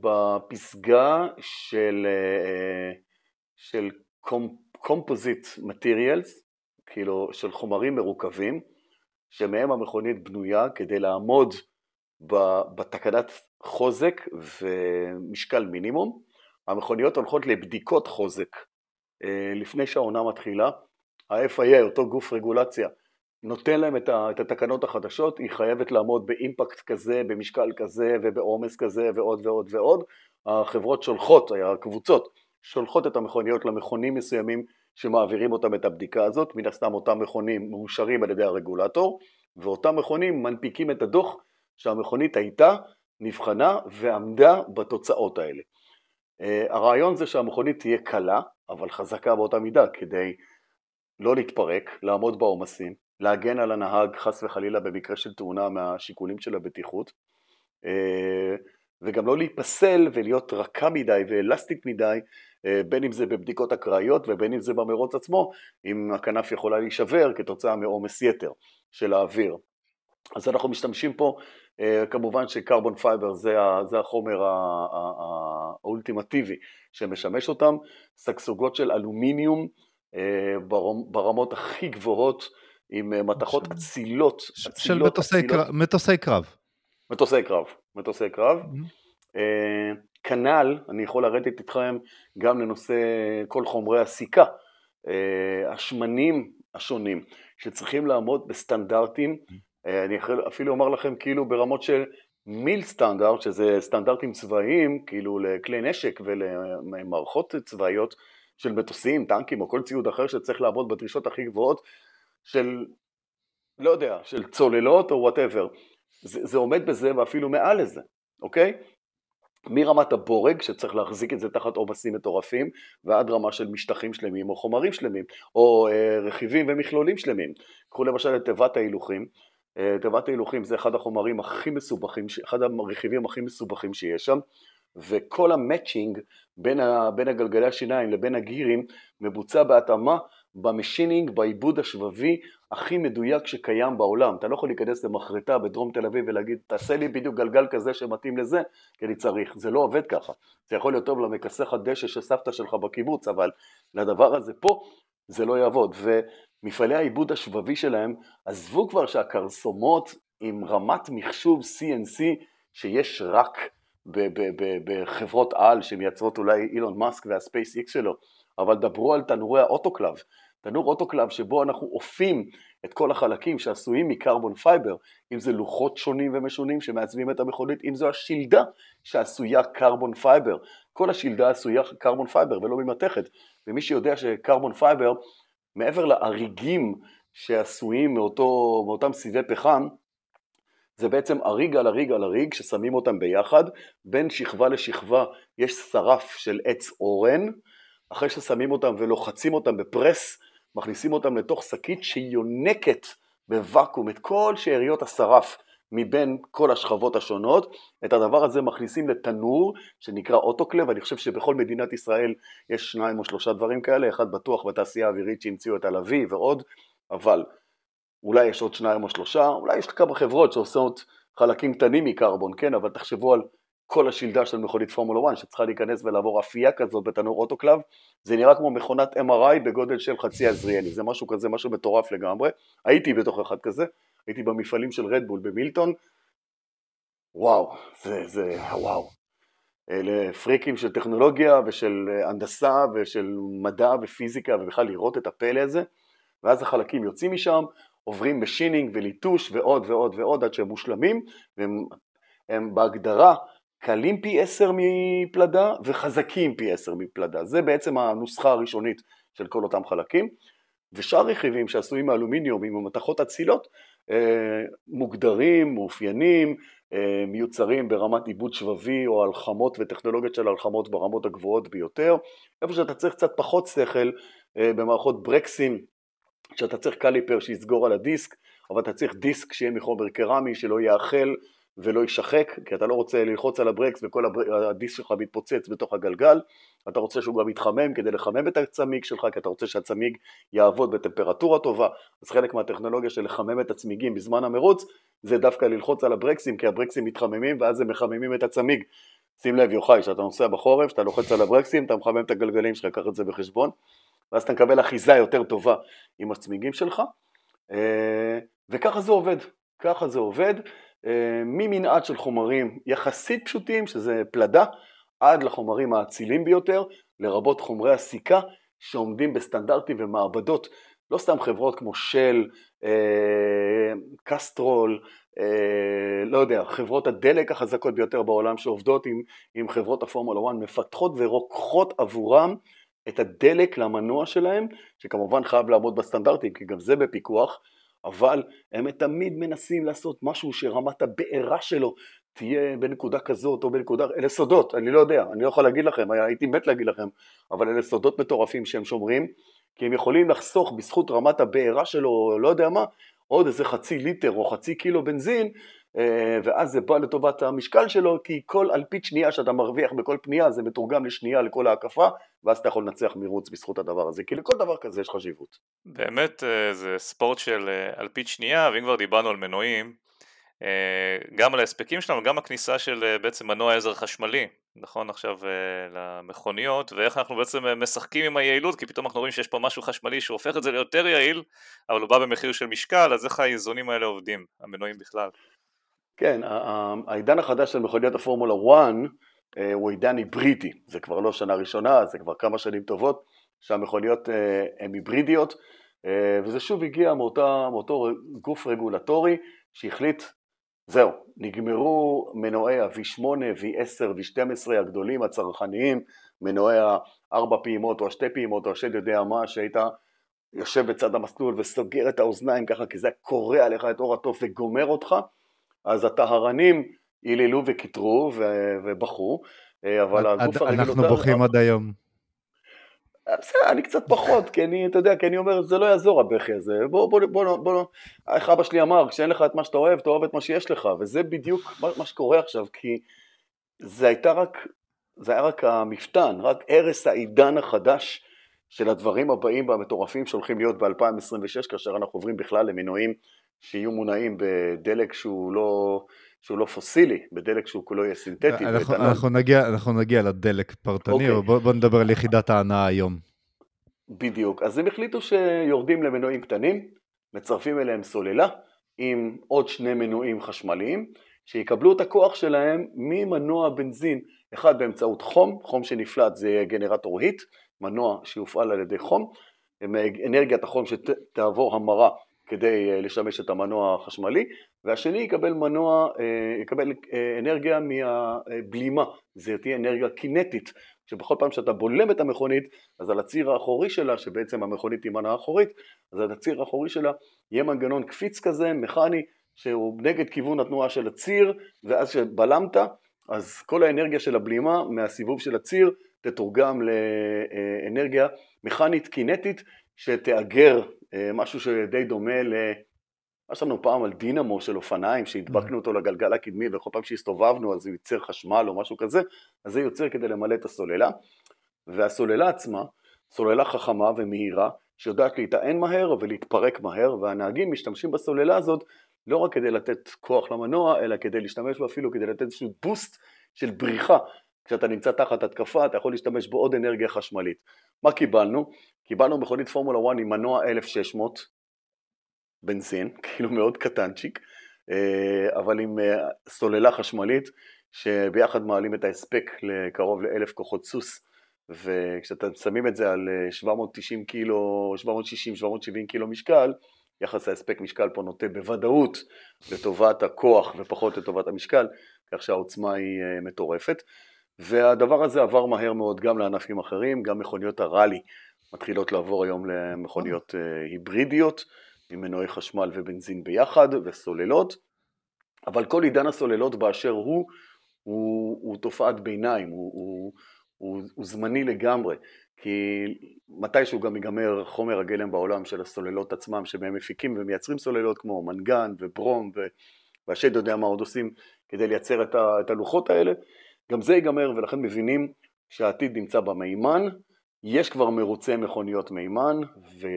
בפסגה של, אה, של composite materials, כאילו של חומרים מרוכבים, שמהם המכונית בנויה כדי לעמוד בתקנת חוזק ומשקל מינימום. המכוניות הולכות לבדיקות חוזק אה, לפני שהעונה מתחילה. ה-FIA, אותו גוף רגולציה, נותן להם את התקנות החדשות, היא חייבת לעמוד באימפקט כזה, במשקל כזה ובעומס כזה ועוד ועוד ועוד. החברות שולחות, הקבוצות, שולחות את המכוניות למכונים מסוימים שמעבירים אותם את הבדיקה הזאת, מן הסתם אותם מכונים מאושרים על ידי הרגולטור, ואותם מכונים מנפיקים את הדוח שהמכונית הייתה, נבחנה ועמדה בתוצאות האלה. אה, הרעיון זה שהמכונית תהיה קלה, אבל חזקה באותה מידה, כדי לא להתפרק, לעמוד בעומסים, להגן על הנהג חס וחלילה במקרה של תאונה מהשיקולים של הבטיחות, אה, וגם לא להיפסל ולהיות רכה מדי ואלסטית מדי, אה, בין אם זה בבדיקות אקראיות ובין אם זה במרוץ עצמו, אם הכנף יכולה להישבר כתוצאה מעומס יתר של האוויר. אז אנחנו משתמשים פה, כמובן ש carbon fiber זה, זה החומר האולטימטיבי שמשמש אותם, שגשוגות של אלומיניום אה, ברמות הכי גבוהות עם אה, מתכות אצילות. של מטוסי, קרב, מטוסי קרב. מטוסי קרב, מטוסי קרב. כנ"ל, אני יכול לרדת איתכם גם לנושא כל חומרי הסיכה, השמנים השונים שצריכים לעמוד בסטנדרטים. אה, אני אפילו אומר לכם כאילו ברמות של מיל סטנדרט, שזה סטנדרטים צבאיים, כאילו לכלי נשק ולמערכות צבאיות של מטוסים, טנקים או כל ציוד אחר שצריך לעמוד בדרישות הכי גבוהות של, לא יודע, של צוללות או וואטאבר. זה, זה עומד בזה ואפילו מעל לזה, אוקיי? מרמת הבורג, שצריך להחזיק את זה תחת עומסים מטורפים, ועד רמה של משטחים שלמים או חומרים שלמים, או אה, רכיבים ומכלולים שלמים. קחו למשל את תיבת ההילוכים, אה, תיבת ההילוכים זה אחד החומרים הכי מסובכים, אחד הרכיבים הכי מסובכים שיש שם, וכל ה matching בין, בין הגלגלי השיניים לבין הגירים מבוצע בהתאמה ב machining, בעיבוד השבבי הכי מדויק שקיים בעולם. אתה לא יכול להיכנס למחרטה בדרום תל אביב ולהגיד, תעשה לי בדיוק גלגל כזה שמתאים לזה, כי אני צריך. זה לא עובד ככה. זה יכול להיות טוב למכסח הדשא של סבתא שלך בקיבוץ, אבל לדבר הזה פה זה לא יעבוד. ו... מפעלי העיבוד השבבי שלהם, עזבו כבר שהכרסומות עם רמת מחשוב CNC שיש רק בחברות על שמייצרות אולי אילון מאסק והספייס איקס שלו, אבל דברו על תנורי האוטוקלאב, תנור אוטוקלאב שבו אנחנו אופים את כל החלקים שעשויים מ carbon fiber, אם זה לוחות שונים ומשונים שמעצבים את המכונית, אם זו השלדה שעשויה carbon fiber, כל השלדה עשויה carbon fiber ולא ממתכת, ומי שיודע ש carbon fiber מעבר לאריגים שעשויים מאותו, מאותם סיבי פחם, זה בעצם אריג על אריג על אריג ששמים אותם ביחד, בין שכבה לשכבה יש שרף של עץ אורן, אחרי ששמים אותם ולוחצים אותם בפרס, מכניסים אותם לתוך שקית שיונקת בוואקום את כל שאריות השרף מבין כל השכבות השונות, את הדבר הזה מכניסים לתנור שנקרא אוטוקלב, אני חושב שבכל מדינת ישראל יש שניים או שלושה דברים כאלה, אחד בטוח בתעשייה האווירית שהמציאו את הלוי ועוד, אבל אולי יש עוד שניים או שלושה, אולי יש כמה חברות שעושות חלקים קטנים מקרבון, כן, אבל תחשבו על כל השלדה של מכונית פורמולה 1 שצריכה להיכנס ולעבור אפייה כזאת בתנור אוטוקלב, זה נראה כמו מכונת MRI בגודל של חצי עזריאלי, זה משהו כזה, משהו מטורף לגמרי, הייתי בתוך אחד כזה, הייתי במפעלים של רדבול במילטון, וואו, זה, זה, וואו. אלה פריקים של טכנולוגיה ושל הנדסה ושל מדע ופיזיקה ובכלל לראות את הפלא הזה, ואז החלקים יוצאים משם, עוברים בשינינג וליטוש ועוד ועוד ועוד עד שהם מושלמים, והם בהגדרה קלים פי עשר מפלדה וחזקים פי עשר מפלדה. זה בעצם הנוסחה הראשונית של כל אותם חלקים. ושאר רכיבים שעשויים מאלומיניום עם מתכות אצילות אה, מוגדרים, מאופיינים, אה, מיוצרים ברמת עיבוד שבבי או הלחמות וטכנולוגיות של הלחמות ברמות הגבוהות ביותר. איפה שאתה צריך קצת פחות שכל אה, במערכות ברקסים, שאתה צריך קליפר שיסגור על הדיסק, אבל אתה צריך דיסק שיהיה מחומר קרמי, שלא יאכל ולא יישחק, כי אתה לא רוצה ללחוץ על הברקס וכל הדיסק שלך מתפוצץ בתוך הגלגל, אתה רוצה שהוא גם יתחמם כדי לחמם את הצמיג שלך, כי אתה רוצה שהצמיג יעבוד בטמפרטורה טובה, אז חלק מהטכנולוגיה של לחמם את הצמיגים בזמן המרוץ, זה דווקא ללחוץ על הברקסים, כי הברקסים מתחממים ואז הם מחממים את הצמיג. שים לב יוחאי, כשאתה נוסע בחורף, שאתה לוחץ על הברקסים, אתה מחמם את הגלגלים שלך, קח את זה בחשבון, ואז אתה מקבל אחיזה יותר טובה עם הצמיגים שלך, אה, וככה זה עובד, ככה זה עובד. אה, ממנעד של חומרים יחסית פשוטים, שזה פלדה, עד לחומרים האצילים ביותר, לרבות חומרי הסיכה שעומדים בסטנדרטים ומעבדות, לא סתם חברות כמו של, אה, קסטרול, אה, לא יודע, חברות הדלק החזקות ביותר בעולם שעובדות עם, עם חברות הפורמולה 1 מפתחות ורוקחות עבורם את הדלק למנוע שלהם, שכמובן חייב לעמוד בסטנדרטים, כי גם זה בפיקוח, אבל הם תמיד מנסים לעשות משהו שרמת הבעירה שלו תהיה בנקודה כזאת או בנקודה, אלה סודות, אני לא יודע, אני לא יכול להגיד לכם, הייתי מת להגיד לכם, אבל אלה סודות מטורפים שהם שומרים, כי הם יכולים לחסוך בזכות רמת הבעירה שלו, לא יודע מה, עוד איזה חצי ליטר או חצי קילו בנזין, ואז זה בא לטובת המשקל שלו, כי כל אלפית שנייה שאתה מרוויח בכל פנייה זה מתורגם לשנייה לכל ההקפה, ואז אתה יכול לנצח מרוץ בזכות הדבר הזה, כי לכל דבר כזה יש חשיבות. באמת אה, זה ספורט של אה, אלפית שנייה, ואם כבר דיברנו על מנועים, גם על ההספקים שלנו, גם הכניסה של בעצם מנוע עזר חשמלי, נכון עכשיו למכוניות, ואיך אנחנו בעצם משחקים עם היעילות, כי פתאום אנחנו רואים שיש פה משהו חשמלי שהופך את זה ליותר יעיל, אבל הוא בא במחיר של משקל, אז איך האיזונים האלה עובדים, המנועים בכלל? כן, העידן החדש של מכוניות הפורמולה 1 אה, הוא עידן היברידי, זה כבר לא שנה ראשונה, זה כבר כמה שנים טובות שהמכוניות אה, הן היברידיות, אה, וזה שוב הגיע מאותה, מאותו גוף רגולטורי שהחליט, זהו, נגמרו מנועי ה-V8, V10, V12 הגדולים, הצרכניים, מנועי הארבע פעימות או השתי פעימות או השד יודע מה, שהיית יושב בצד המסלול וסוגר את האוזניים ככה כי זה קורע לך את אור התוף וגומר אותך אז הטהרנים היללו וקיטרו ובכו, אה, אבל הגוף הרגל... אנחנו בוכים עד היום. אה, בסדר, אני קצת פחות, כי אני, אתה יודע, כי אני אומר, זה לא יעזור הבכי הזה. בוא, בוא, בוא, בוא, איך אבא שלי אמר, כשאין לך את מה שאתה אוהב, אתה אוהב את מה שיש לך, וזה בדיוק מה, מה שקורה עכשיו, כי זה הייתה רק, זה היה רק המפתן, רק ערש העידן החדש של הדברים הבאים והמטורפים שהולכים להיות ב-2026, כאשר אנחנו עוברים בכלל למינויים שיהיו מונעים בדלק שהוא לא, שהוא לא פוסילי, בדלק שהוא כולו יהיה סינתטי. אנחנו, אנחנו, נגיע, אנחנו נגיע לדלק פרטני, okay. אוקיי. בוא, בוא נדבר על יחידת ההנאה היום. בדיוק, אז הם החליטו שיורדים למנועים קטנים, מצרפים אליהם סוללה עם עוד שני מנועים חשמליים, שיקבלו את הכוח שלהם ממנוע בנזין, אחד באמצעות חום, חום שנפלט זה יהיה גנרטור היט, מנוע שיופעל על ידי חום, אנרגיית החום שתעבור המרה כדי אה, לשמש את המנוע החשמלי, והשני יקבל מנוע, אה, יקבל אה, אנרגיה מהבלימה, זה תהיה אנרגיה קינטית שבכל פעם שאתה בולם את המכונית, אז על הציר האחורי שלה, שבעצם המכונית היא מנה אחורית, אז על הציר האחורי שלה יהיה מנגנון קפיץ כזה, מכני, שהוא נגד כיוון התנועה של הציר, ואז כשבלמת, אז כל האנרגיה של הבלימה מהסיבוב של הציר תתורגם לאנרגיה מכנית קינטית שתאגר אה, משהו שדי דומה ל... לנו פעם על דינמו של אופניים שהדבקנו אותו לגלגל הקדמי וכל פעם שהסתובבנו אז הוא ייצר חשמל או משהו כזה, אז זה יוצר כדי למלא את הסוללה. והסוללה עצמה, סוללה חכמה ומהירה שיודעת להיטען מהר ולהתפרק מהר והנהגים משתמשים בסוללה הזאת לא רק כדי לתת כוח למנוע אלא כדי להשתמש בו אפילו כדי לתת איזשהו בוסט של בריחה כשאתה נמצא תחת התקפה אתה יכול להשתמש בעוד אנרגיה חשמלית. מה קיבלנו? קיבלנו מכונית פורמולה 1 עם מנוע 1600 בנזין, (laughs) כאילו מאוד קטנצ'יק, אה, אבל עם אה, סוללה חשמלית שביחד מעלים את ההספק לקרוב לאלף כוחות סוס וכשאתם שמים את זה על 790 אה, קילו, 760-770 קילו משקל, יחס ההספק משקל פה נוטה בוודאות לטובת הכוח ופחות לטובת המשקל, כך שהעוצמה היא מטורפת. והדבר הזה עבר מהר מאוד גם לענפים אחרים, גם מכוניות הראלי מתחילות לעבור היום למכוניות היברידיות. עם מנועי חשמל ובנזין ביחד וסוללות, אבל כל עידן הסוללות באשר הוא, הוא, הוא תופעת ביניים, הוא, הוא, הוא, הוא זמני לגמרי, כי מתישהו גם ייגמר חומר הגלם בעולם של הסוללות עצמם שבהם מפיקים ומייצרים סוללות כמו מנגן וברום ו... והשד יודע מה עוד עושים כדי לייצר את, ה, את הלוחות האלה, גם זה ייגמר ולכן מבינים שהעתיד נמצא במימן, יש כבר מרוצי מכוניות מימן ו...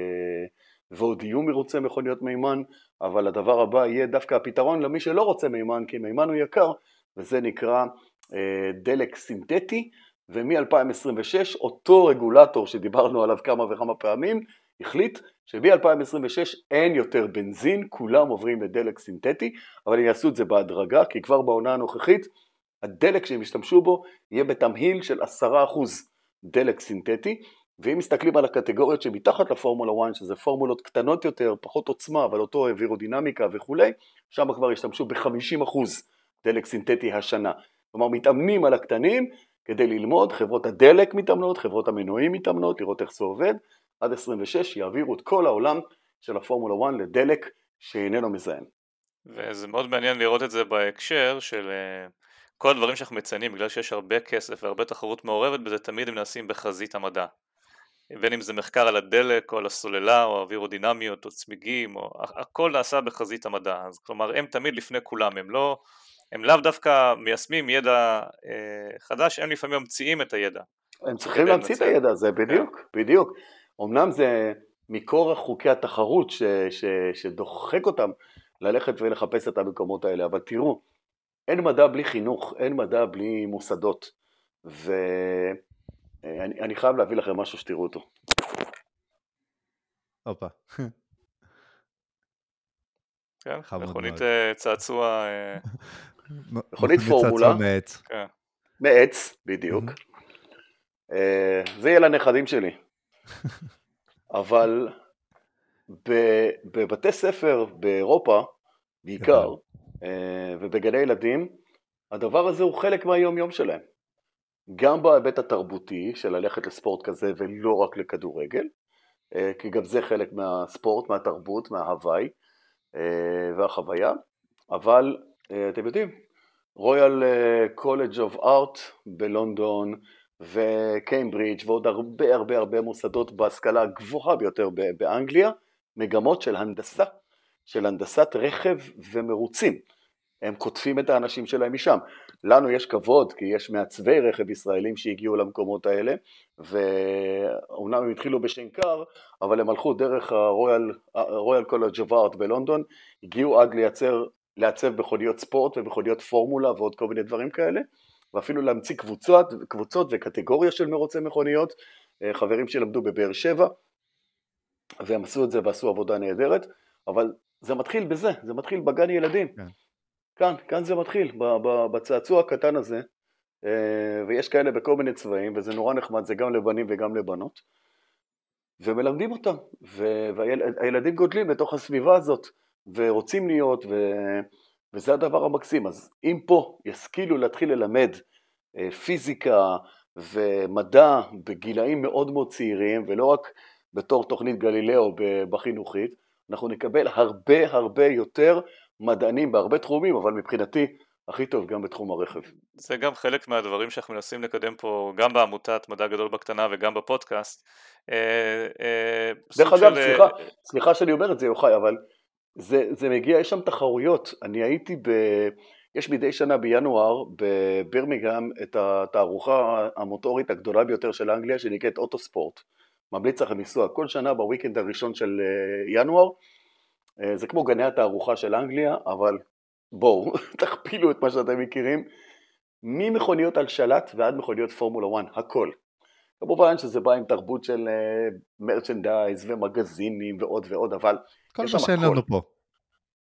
ועוד יהיו מרוצי מכוניות מימן, אבל הדבר הבא יהיה דווקא הפתרון למי שלא רוצה מימן, כי מימן הוא יקר, וזה נקרא אה, דלק סינתטי, ומ-2026 אותו רגולטור שדיברנו עליו כמה וכמה פעמים, החליט שמ-2026 אין יותר בנזין, כולם עוברים לדלק סינתטי, אבל הם יעשו את זה בהדרגה, כי כבר בעונה הנוכחית הדלק שהם ישתמשו בו יהיה בתמהיל של 10% דלק סינתטי, ואם מסתכלים על הקטגוריות שמתחת לפורמולה 1, שזה פורמולות קטנות יותר, פחות עוצמה, אבל אותו אווירודינמיקה וכולי, שם כבר השתמשו ב-50% דלק סינתטי השנה. כלומר, מתאמנים על הקטנים כדי ללמוד, חברות הדלק מתאמנות, חברות המנועים מתאמנות, לראות איך זה עובד, עד 26 יעבירו את כל העולם של הפורמולה 1 לדלק שאיננו מזהם. וזה מאוד מעניין לראות את זה בהקשר של אה, כל הדברים שאנחנו מציינים, בגלל שיש הרבה כסף והרבה תחרות מעורבת בזה, תמיד הם נעשים בחזית המדע. בין אם זה מחקר על הדלק או על הסוללה או אווירודינמיות או צמיגים, או, הכל נעשה בחזית המדע, אז כלומר הם תמיד לפני כולם, הם לא, הם לאו דווקא מיישמים ידע אה, חדש, הם לפעמים ממציאים את הידע. הם צריכים להמציא את הידע הזה, בדיוק, כן. בדיוק. אמנם זה מכורח חוקי התחרות ש, ש, שדוחק אותם ללכת ולחפש את המקומות האלה, אבל תראו, אין מדע בלי חינוך, אין מדע בלי מוסדות, ו... אה, חייב להביא לכם משהו שתראו אותו. הופה. כן, מכונית אה, צעצוע... אה, מכונית פורמולה. מעץ. כן. מעץ, בדיוק. זה יהיה לנכדים שלי. (laughs) אבל בבתי ספר באירופה, בעיקר, ובגני ילדים, הדבר הזה הוא חלק מהיום יום שלהם. גם בהיבט התרבותי של ללכת לספורט כזה ולא רק לכדורגל, אה, כי גם זה חלק מהספורט, מהתרבות, מההוואי אה, והחוויה, אבל אה, אתם יודעים, Royal College of Art בלונדון וקיימברידג' ועוד הרבה הרבה הרבה מוסדות בהשכלה הגבוהה ביותר באנגליה, מגמות של הנדסה, של הנדסת רכב ומרוצים. הם קוטפים את האנשים שלהם משם. לנו יש כבוד, כי יש מעצבי רכב ישראלים שהגיעו למקומות האלה, ואומנם הם התחילו בשנקר, אבל הם הלכו דרך College of Art בלונדון, הגיעו עד לייצר, לעצב מכוניות ספורט ומכוניות פורמולה ועוד כל מיני דברים כאלה, ואפילו להמציא קבוצות, קבוצות וקטגוריה של מרוצי מכוניות, אה, חברים שלמדו בבאר שבע, והם עשו את זה ועשו עבודה נהדרת, אבל זה מתחיל בזה, זה מתחיל בגן ילדים. כן. כאן, כאן זה מתחיל, בצעצוע הקטן הזה, אה, ויש כאלה בכל מיני צבעים, וזה נורא נחמד, זה גם לבנים וגם לבנות, ומלמדים אותם, והילדים גודלים בתוך הסביבה הזאת, ורוצים להיות, ו... וזה הדבר המקסים. אז אם פה ישכילו להתחיל ללמד אה, פיזיקה, ומדע בגילאים מאוד מאוד צעירים, ולא רק בתור תוכנית גלילאו בחינוכית, אנחנו נקבל הרבה הרבה יותר מדענים בהרבה תחומים, אבל מבחינתי הכי טוב גם בתחום הרכב. זה גם חלק מהדברים שאנחנו מנסים לקדם פה, גם בעמותת מדע גדול בקטנה וגם בפודקאסט. אה, אה, דרך אגב, של... סליחה, סליחה שאני אומר את זה יוחאי, אבל זה, זה מגיע, יש שם תחרויות. אני הייתי ב... יש מדי שנה בינואר בבירמיגהם את התערוכה המוטורית הגדולה ביותר של אנגליה שנקראת אוטוספורט. ממליץ לכם לנסוע כל שנה בוויקנד הראשון של אה, ינואר. אה, זה כמו גני התערוכה של אנגליה, אבל בואו, (laughs) תכפילו את מה שאתם מכירים. ממכוניות על שלט ועד מכוניות פורמולה 1, הכל. כמובן שזה בא עם תרבות של מרצ'נדייז אה, ומגזינים ועוד ועוד, אבל כל מה שאין לנו פה.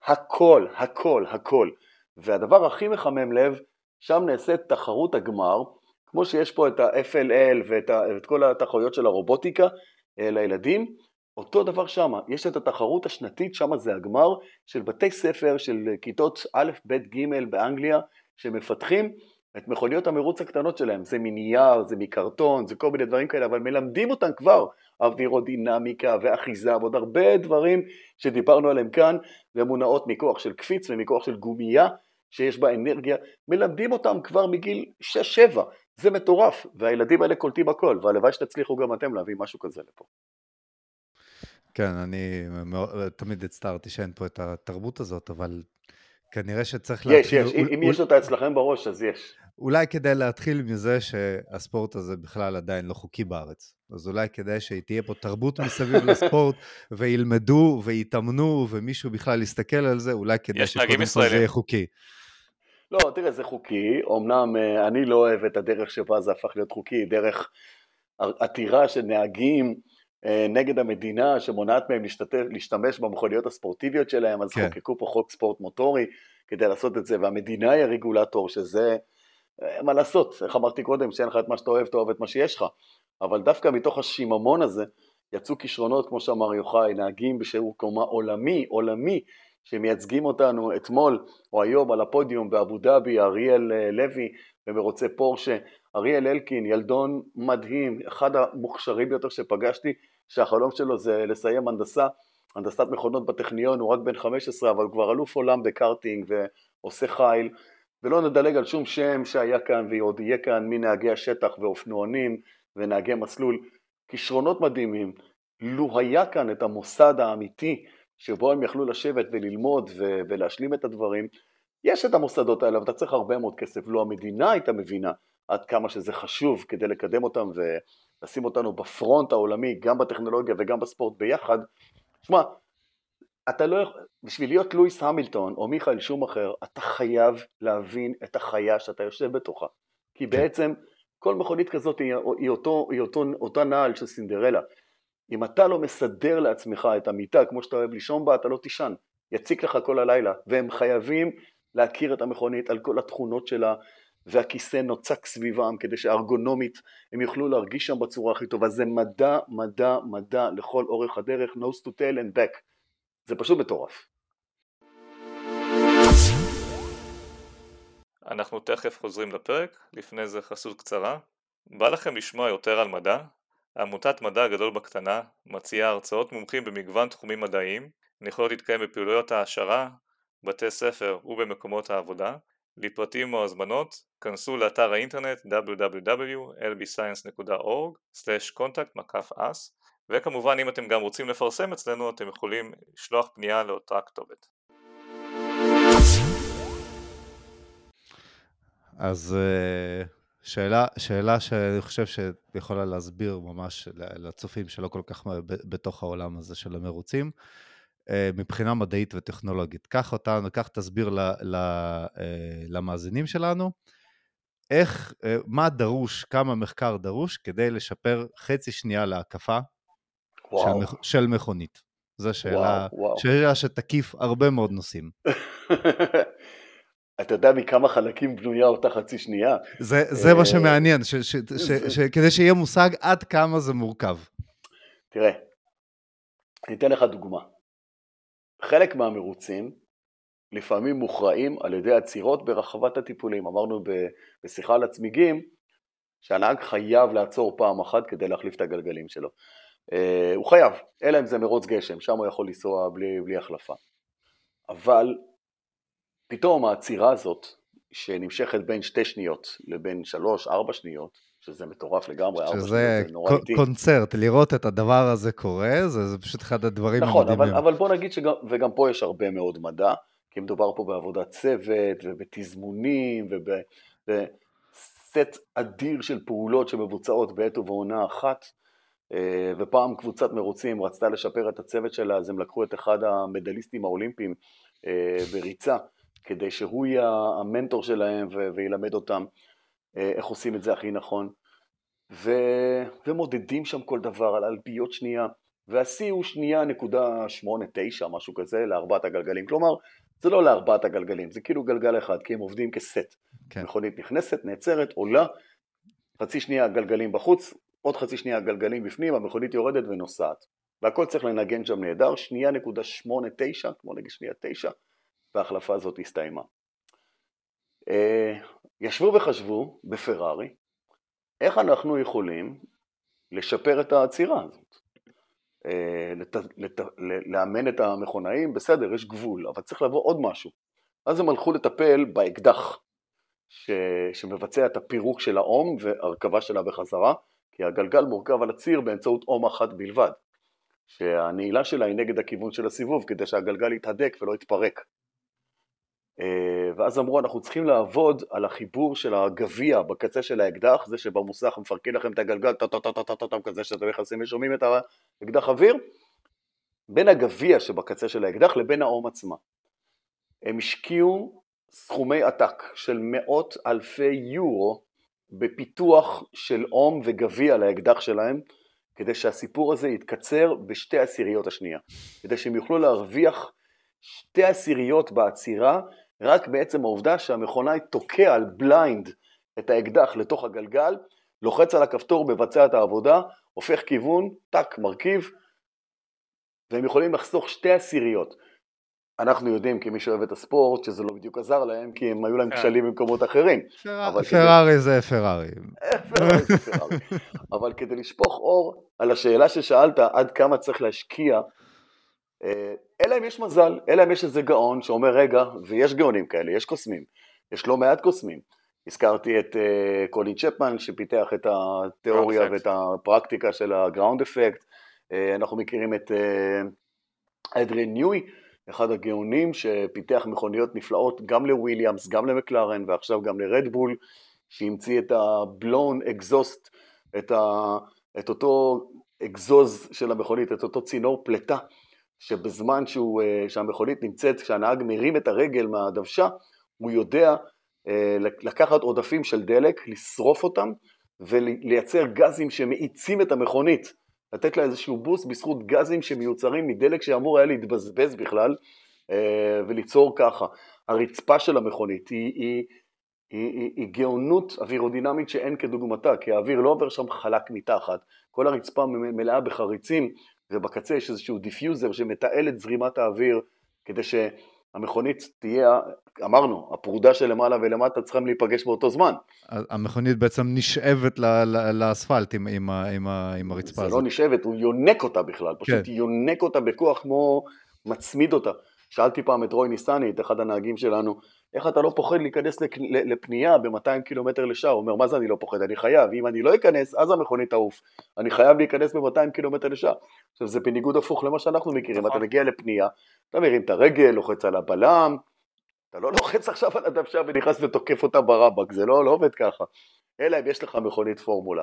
הכל, הכל, הכל. והדבר הכי מחמם לב, שם נעשית תחרות הגמר, כמו שיש פה את ה-FLL ואת, ה, ואת כל התחרויות של הרובוטיקה אה, לילדים, אותו דבר שם, יש את התחרות השנתית, שם זה הגמר של בתי ספר של כיתות א', ב', ג' באנגליה, שמפתחים את מכוניות המרוץ הקטנות שלהם, זה מנייר, זה מקרטון, זה כל מיני דברים כאלה, אבל מלמדים אותם כבר. אווירודינמיקה ואחיזה ועוד הרבה דברים שדיברנו עליהם כאן, והן מונעות מכוח של קפיץ ומכוח של גומייה שיש בה אנרגיה, מלמדים אותם כבר מגיל 6-7, זה מטורף, והילדים האלה קולטים הכל, והלוואי שתצליחו גם אתם להביא משהו כזה לפה. כן, אני תמיד הצטערתי שאין פה את התרבות הזאת, אבל כנראה שצריך להתחיל... יש, יש. אם. יש אותה אצלכם בראש, אז יש. אולי כדאי להתחיל מזה שהספורט הזה בכלל עדיין לא חוקי בארץ. אז אולי כדאי שתהיה פה תרבות מסביב (laughs) לספורט, וילמדו ויתאמנו, ומישהו בכלל יסתכל על זה, אולי כדאי שקודם כל זה יהיה חוקי. לא, תראה, זה חוקי, אמנם אה, אני לא אוהב את הדרך שבה זה הפך להיות חוקי, דרך עתירה של נהגים אה, נגד המדינה שמונעת מהם להשתתף, להשתמש במכוניות הספורטיביות שלהם, אז כן. חוקקו פה חוק ספורט מוטורי כדי לעשות את זה, והמדינה היא הרגולטור, שזה, אה, מה לעשות, איך אמרתי קודם, שאין לך את מה שאתה אוהב, אתה אוהב את מה שיש לך, אבל דווקא מתוך השיממון הזה יצאו כישרונות, כמו שאמר יוחאי, נהגים בשיעור קומה עולמי, עולמי, שמייצגים אותנו אתמול או היום על הפודיום באבו דאבי, אריאל אה, לוי במרוצי פורשה, אריאל אלקין, ילדון מדהים, אחד המוכשרים ביותר שפגשתי, שהחלום שלו זה לסיים הנדסה, הנדסת מכונות בטכניון, הוא רק בן 15 אבל כבר אלוף עולם בקארטינג ועושה חיל, ולא נדלג על שום שם שהיה כאן ועוד יהיה כאן מנהגי השטח ואופנוענים ונהגי מסלול, כישרונות מדהימים. לו היה כאן את המוסד האמיתי שבו הם יכלו לשבת וללמוד ו- ולהשלים את הדברים, יש את המוסדות האלה, אבל אתה צריך הרבה מאוד כסף. לו המדינה הייתה מבינה עד כמה שזה חשוב כדי לקדם אותם ולשים אותנו בפרונט העולמי, גם בטכנולוגיה וגם בספורט ביחד, שמע, אתה לא יכול, בשביל להיות לואיס המילטון או מיכאל שומאחר, אתה חייב להבין את החיה שאתה יושב בתוכה. כי כן. בעצם כל מכונית כזאת היא, היא, אותו, היא אותו, אותה נעל של סינדרלה. אם אתה לא מסדר לעצמך את המיטה כמו שאתה אוהב לישון בה, אתה לא תישן. יציק לך כל הלילה, והם חייבים להכיר את המכונית על כל התכונות שלה, והכיסא נוצק סביבם כדי שארגונומית הם יוכלו להרגיש שם בצורה הכי טובה. זה מדע, מדע, מדע לכל אורך הדרך, nose to tail and back. זה פשוט מטורף. אנחנו תכף חוזרים לפרק, לפני זה חסות קצרה. בא לכם לשמוע יותר על מדע? עמותת מדע גדול בקטנה מציעה הרצאות מומחים במגוון תחומים מדעיים, יכולות להתקיים בפעילויות העשרה, בתי ספר ובמקומות העבודה. לפרטים או הזמנות, כנסו לאתר האינטרנט www.lbscience.org/contact-us וכמובן אם אתם גם רוצים לפרסם אצלנו אתם יכולים לשלוח פנייה לאותה כתובת. אז אה, שאלה, שאלה שאני חושב שיכולה להסביר ממש לצופים שלא כל כך בתוך העולם הזה של המרוצים. אה, מבחינה מדעית וטכנולוגית. קח אותנו, קח תסביר ל, ל, אה, למאזינים שלנו, איך, אה, מה דרוש, כמה מחקר דרוש כדי לשפר חצי שנייה להקפה של, של מכונית. זו שאלה, וואו, וואו. שאלה שתקיף הרבה מאוד נושאים. (laughs) אתה יודע מכמה חלקים בנויה אותה חצי שנייה. זה, זה מה שמעניין, ש, ש, ש, ש, כדי שיהיה מושג עד כמה זה מורכב. תראה, אני אתן לך דוגמה. חלק מהמרוצים לפעמים מוכרעים על ידי עצירות ברחבת הטיפולים. אמרנו בשיחה על הצמיגים, שהנהג חייב לעצור פעם אחת כדי להחליף את הגלגלים שלו. אה, הוא חייב, אלא אם זה מרוץ גשם, שם הוא יכול לנסוע בלי, בלי החלפה. אבל פתאום העצירה הזאת, שנמשכת בין שתי שניות לבין שלוש-ארבע שניות, שזה מטורף לגמרי, ארבע שניות זה נורא איטי. שזה קונצרט, לראות את הדבר הזה קורה, זה, זה פשט אחד הדברים נכון, המדהימים. נכון, אבל, אבל בוא נגיד שגם, וגם פה יש הרבה מאוד מדע, כי מדובר פה בעבודת צוות, ובתזמונים, ובסט אדיר של פעולות שמבוצעות בעת ובעונה אחת. אה, ופעם קבוצת מרוצים רצתה לשפר את הצוות שלה, אז הם לקחו את אחד המדליסטים האולימפיים אה, בריצה, כדי שהוא יהיה המנטור שלהם וילמד אותם אה, איך עושים את זה הכי נכון. ו... ומודדים שם כל דבר על אלפיות שנייה, והשיא הוא שנייה נקודה שמונה תשע, משהו כזה, לארבעת הגלגלים. כלומר, זה לא לארבעת הגלגלים, זה כאילו גלגל אחד, כי הם עובדים כסט. כן. מכונית נכנסת, נעצרת, עולה, חצי שנייה גלגלים בחוץ, עוד חצי שנייה גלגלים בפנים, המכונית יורדת ונוסעת. והכל צריך לנגן שם נהדר, שנייה נקודה שמונה תשע, כמו נגיד שנייה תשע, וההחלפה הזאת הסתיימה. אה, ישבו וחשבו בפרארי, איך אנחנו יכולים לשפר את העצירה הזאת. אה, לת, לת, לאמן את המכונאים, בסדר, יש גבול, אבל צריך לבוא עוד משהו. אז הם הלכו לטפל באקדח ש, שמבצע את הפירוק של האום והרכבה שלה בחזרה, כי הגלגל מורכב על הציר באמצעות אום אחת בלבד, שהנעילה שלה היא נגד הכיוון של הסיבוב כדי שהגלגל יתהדק ולא יתפרק. אה, ואז אמרו אנחנו צריכים לעבוד על החיבור של הגביע בקצה של האקדח, זה שבמוסך מפרקים לכם את הגלגל, טה-טה-טה-טה-טה כזה שאתם נכנסים ושומעים את האקדח אוויר, בין הגביע שבקצה של האקדח לבין האום עצמה. הם השקיעו סכומי עתק של מאות אלפי יורו בפיתוח של אום וגביע לאקדח שלהם, כדי שהסיפור הזה יתקצר בשתי עשיריות השנייה, כדי שהם יוכלו להרוויח שתי עשיריות בעצירה, רק בעצם העובדה שהמכונאי תוקע על blind את האקדח לתוך הגלגל, לוחץ על הכפתור, מבצע את העבודה, הופך כיוון, טאק, מרכיב, והם יכולים לחסוך שתי עשיריות. אנחנו יודעים, כמי שאוהב את הספורט, שזה לא בדיוק עזר להם, כי הם היו להם כן. כשלים במקומות אחרים. פרארי זה פרארי. פרארי זה פרארי. אבל כדי לשפוך אור על השאלה ששאלת, עד כמה צריך להשקיע, אה, אלא אם יש מזל, אלא אם יש איזה גאון שאומר, רגע, ויש גאונים כאלה, יש קוסמים, יש לא מעט קוסמים. הזכרתי את אה, קולין צ'פמן שפיתח את התיאוריה ואת הפרקטיקה של הגראונד אפקט, אה, אנחנו מכירים את אדריאן ניוי, אחד הגאונים שפיתח מכוניות נפלאות גם לוויליאמס, גם למקלרן ועכשיו גם לרדבול, שהמציא את הבלון אקזוסט, את, ה, את אותו אקזוז של המכונית, את אותו צינור פלטה, שבזמן שהוא, אה, שהמכונית נמצאת, כשהנהג מרים את הרגל מהדוושה, הוא יודע אה, לקחת עודפים של דלק, לשרוף אותם ולייצר גזים שמאיצים את המכונית לתת לה איזשהו בוסט בזכות גזים שמיוצרים מדלק שאמור היה להתבזבז בכלל אה, וליצור ככה. הרצפה של המכונית היא, היא, היא, היא, היא גאונות אווירודינמית שאין כדוגמתה, כי האוויר לא עובר שם חלק מתחת, כל הרצפה מלאה בחריצים ובקצה יש איזשהו diffuser שמתעל את זרימת האוויר כדי ש... המכונית תהיה, אמרנו, הפרודה שלמעלה ולמטה צריכים להיפגש באותו זמן. המכונית בעצם נשאבת לאספלט עם, עם, עם, עם הרצפה הזאת. זה לא נשאבת, הוא יונק אותה בכלל, פשוט כן. יונק אותה בכוח כמו מצמיד אותה. שאלתי פעם את רוי ניסני, את אחד הנהגים שלנו, איך אתה לא פוחד להיכנס לפנייה ב-200 קילומטר לשעה? הוא אומר, מה זה אני לא פוחד? אני חייב, אם אני לא אכנס, אז המכונית תעוף. אני חייב להיכנס ב-200 קילומטר לשעה. עכשיו, זה בניגוד הפוך למה שאנחנו מכירים, אתה נכון. מגיע לפנייה, אתה מרים את הרגל, לוחץ על הבלם, אתה לא לוחץ עכשיו על הדוושה ונכנס ותוקף אותה ברברק, זה לא, לא עובד ככה. אלא אם יש לך מכונית פורמולה.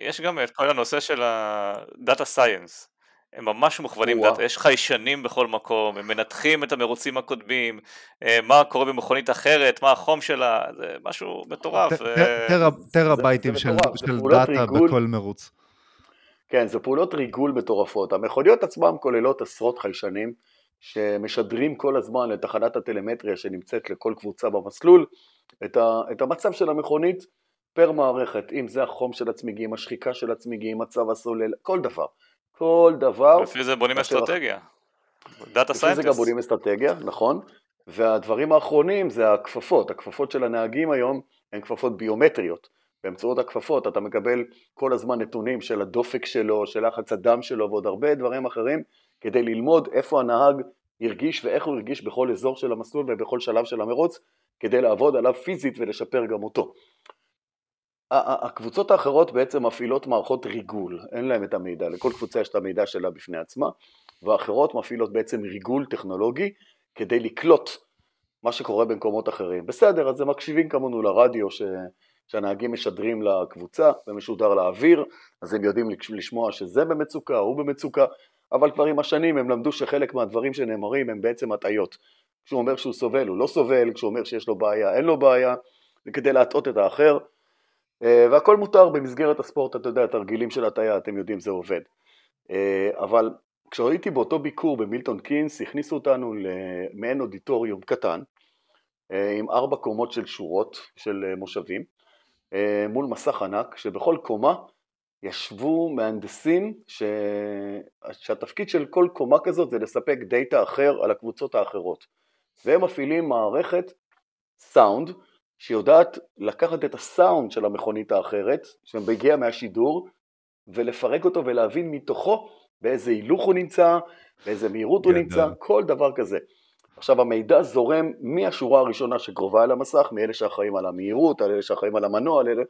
יש גם את כל הנושא של ה data science. הם ממש מוכוונים data, יש חיישנים בכל מקום, הם מנתחים את המרוצים הקודמים, אה, מה קורה במכונית אחרת, מה החום שלה, זה משהו מטורף. טרהבייטים של data בכל מרוץ. כן, זה פעולות ריגול מטורפות. המכוניות עצמן כוללות עשרות חיישנים שמשדרים כל הזמן לתחנת הטלמטריה שנמצאת לכל קבוצה במסלול את, ה, את המצב של המכונית per מערכת, אם זה החום של הצמיגים, השחיקה של הצמיגים, מצב הסוללה, כל דבר. כל דבר. לפי זה בונים אסטרטגיה. Data science. לפי זה גם בונים אסטרטגיה, נכון. והדברים האחרונים זה הכפפות. הכפפות של הנהגים היום הן כפפות ביומטריות. באמצעות הכפפות אתה מקבל כל הזמן נתונים של הדופק שלו, של לחץ הדם שלו ועוד הרבה דברים אחרים כדי ללמוד איפה הנהג הרגיש ואיך הוא הרגיש בכל אזור של המסלול ובכל שלב של המרוץ כדי לעבוד עליו פיזית ולשפר גם אותו. הקבוצות האחרות בעצם מפעילות מערכות ריגול, אין להן את המידע, לכל קבוצה יש את המידע שלה בפני עצמה, והאחרות מפעילות בעצם ריגול טכנולוגי כדי לקלוט מה שקורה במקומות אחרים. בסדר, אז הם מקשיבים כמונו לרדיו ש... שהנהגים משדרים לקבוצה ומשודר לאוויר, אז הם יודעים לשמוע שזה במצוקה, הוא במצוקה, אבל כבר עם השנים הם למדו שחלק מהדברים שנאמרים הם בעצם הטעיות. כשהוא אומר שהוא סובל הוא לא סובל, כשהוא אומר שיש לו בעיה אין לו בעיה, וכדי להטעות את האחר, והכל מותר במסגרת הספורט, אתה יודע, תרגילים של הטעיה, אתם יודעים, זה עובד. אה, אבל כשראיתי באותו ביקור במילטון קינס, הכניסו אותנו למעין אודיטוריום קטן, אה, עם ארבע קומות של שורות של מושבים, מול מסך ענק, שבכל קומה ישבו מהנדסים ש... שהתפקיד של כל קומה כזאת זה לספק דאטה אחר על הקבוצות האחרות. והם מפעילים מערכת סאונד שיודעת לקחת את הסאונד של המכונית האחרת, שמגיע מהשידור, ולפרק אותו ולהבין מתוכו באיזה הילוך הוא נמצא, באיזה מהירות הוא נמצא, כל דבר כזה. עכשיו המידע זורם מהשורה הראשונה שקרובה אל המסך, מאלה שאחראים על המהירות, על אלה שאחראים על המנוע, על אלה,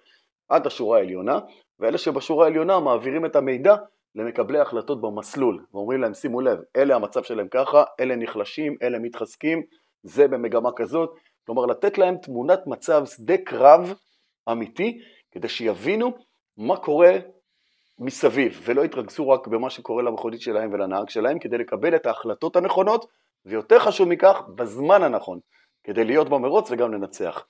עד השורה העליונה, ואלה שבשורה העליונה מעבירים את המידע למקבלי החלטות במסלול, ואומרים להם שימו לב, אלה המצב שלהם ככה, אלה נחלשים, אלה מתחזקים, זה במגמה כזאת, כלומר לתת להם תמונת מצב שדה קרב אמיתי כדי שיבינו מה קורה מסביב ולא יתרכזו רק במה שקורה למכונית שלהם ולנהג שלהם כדי לקבל את ההחלטות הנכונות ויותר חשוב מכך בזמן הנכון כדי להיות במרוץ וגם לנצח.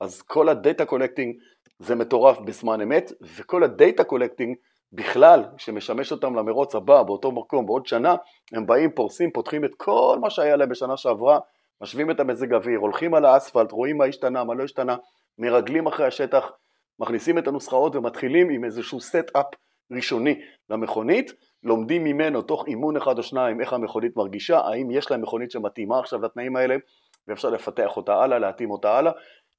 אז כל ה data collecting זה מטורף בזמן אמת וכל ה data collecting בכלל שמשמש אותם למרוץ הבא באותו מקום בעוד שנה הם באים פורסים פותחים את כל מה שהיה להם בשנה שעברה משווים את המזג אוויר, הולכים על האספלט, רואים מה השתנה, מה לא השתנה, מרגלים אחרי השטח, מכניסים את הנוסחאות ומתחילים עם איזשהו סט-אפ ראשוני למכונית, לומדים ממנו תוך אימון אחד או שניים איך המכונית מרגישה, האם יש להם מכונית שמתאימה עכשיו לתנאים האלה ואפשר לפתח אותה הלאה, להתאים אותה הלאה.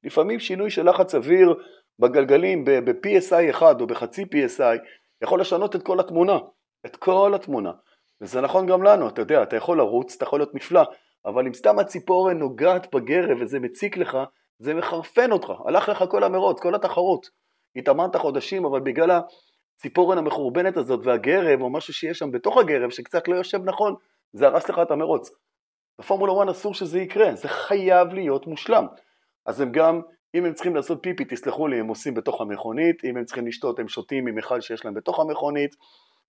לפעמים שינוי של לחץ אוויר בגלגלים ב-PSI אחד או בחצי PSI יכול לשנות את כל התמונה, את כל התמונה. וזה נכון גם לנו, אתה יודע, אתה יכול לרוץ, אתה יכול להיות נפלא, אבל אם סתם הציפורן נוגעת בגרב וזה מציק לך, זה מחרפן אותך, הלך לך כל המרוץ, כל התחרות. התאמנת חודשים, אבל בגלל הציפורן המחורבנת הזאת והגרב, או משהו שיש שם בתוך הגרב, שקצת לא יושב נכון, זה הרס לך את המרוץ. בפורמולה 1 אסור שזה יקרה, זה חייב להיות מושלם. אז הם גם, אם הם צריכים לעשות פיפי, תסלחו לי, הם עושים בתוך המכונית, אם הם צריכים לשתות, הם שותים ממכל שיש להם בתוך המכונית,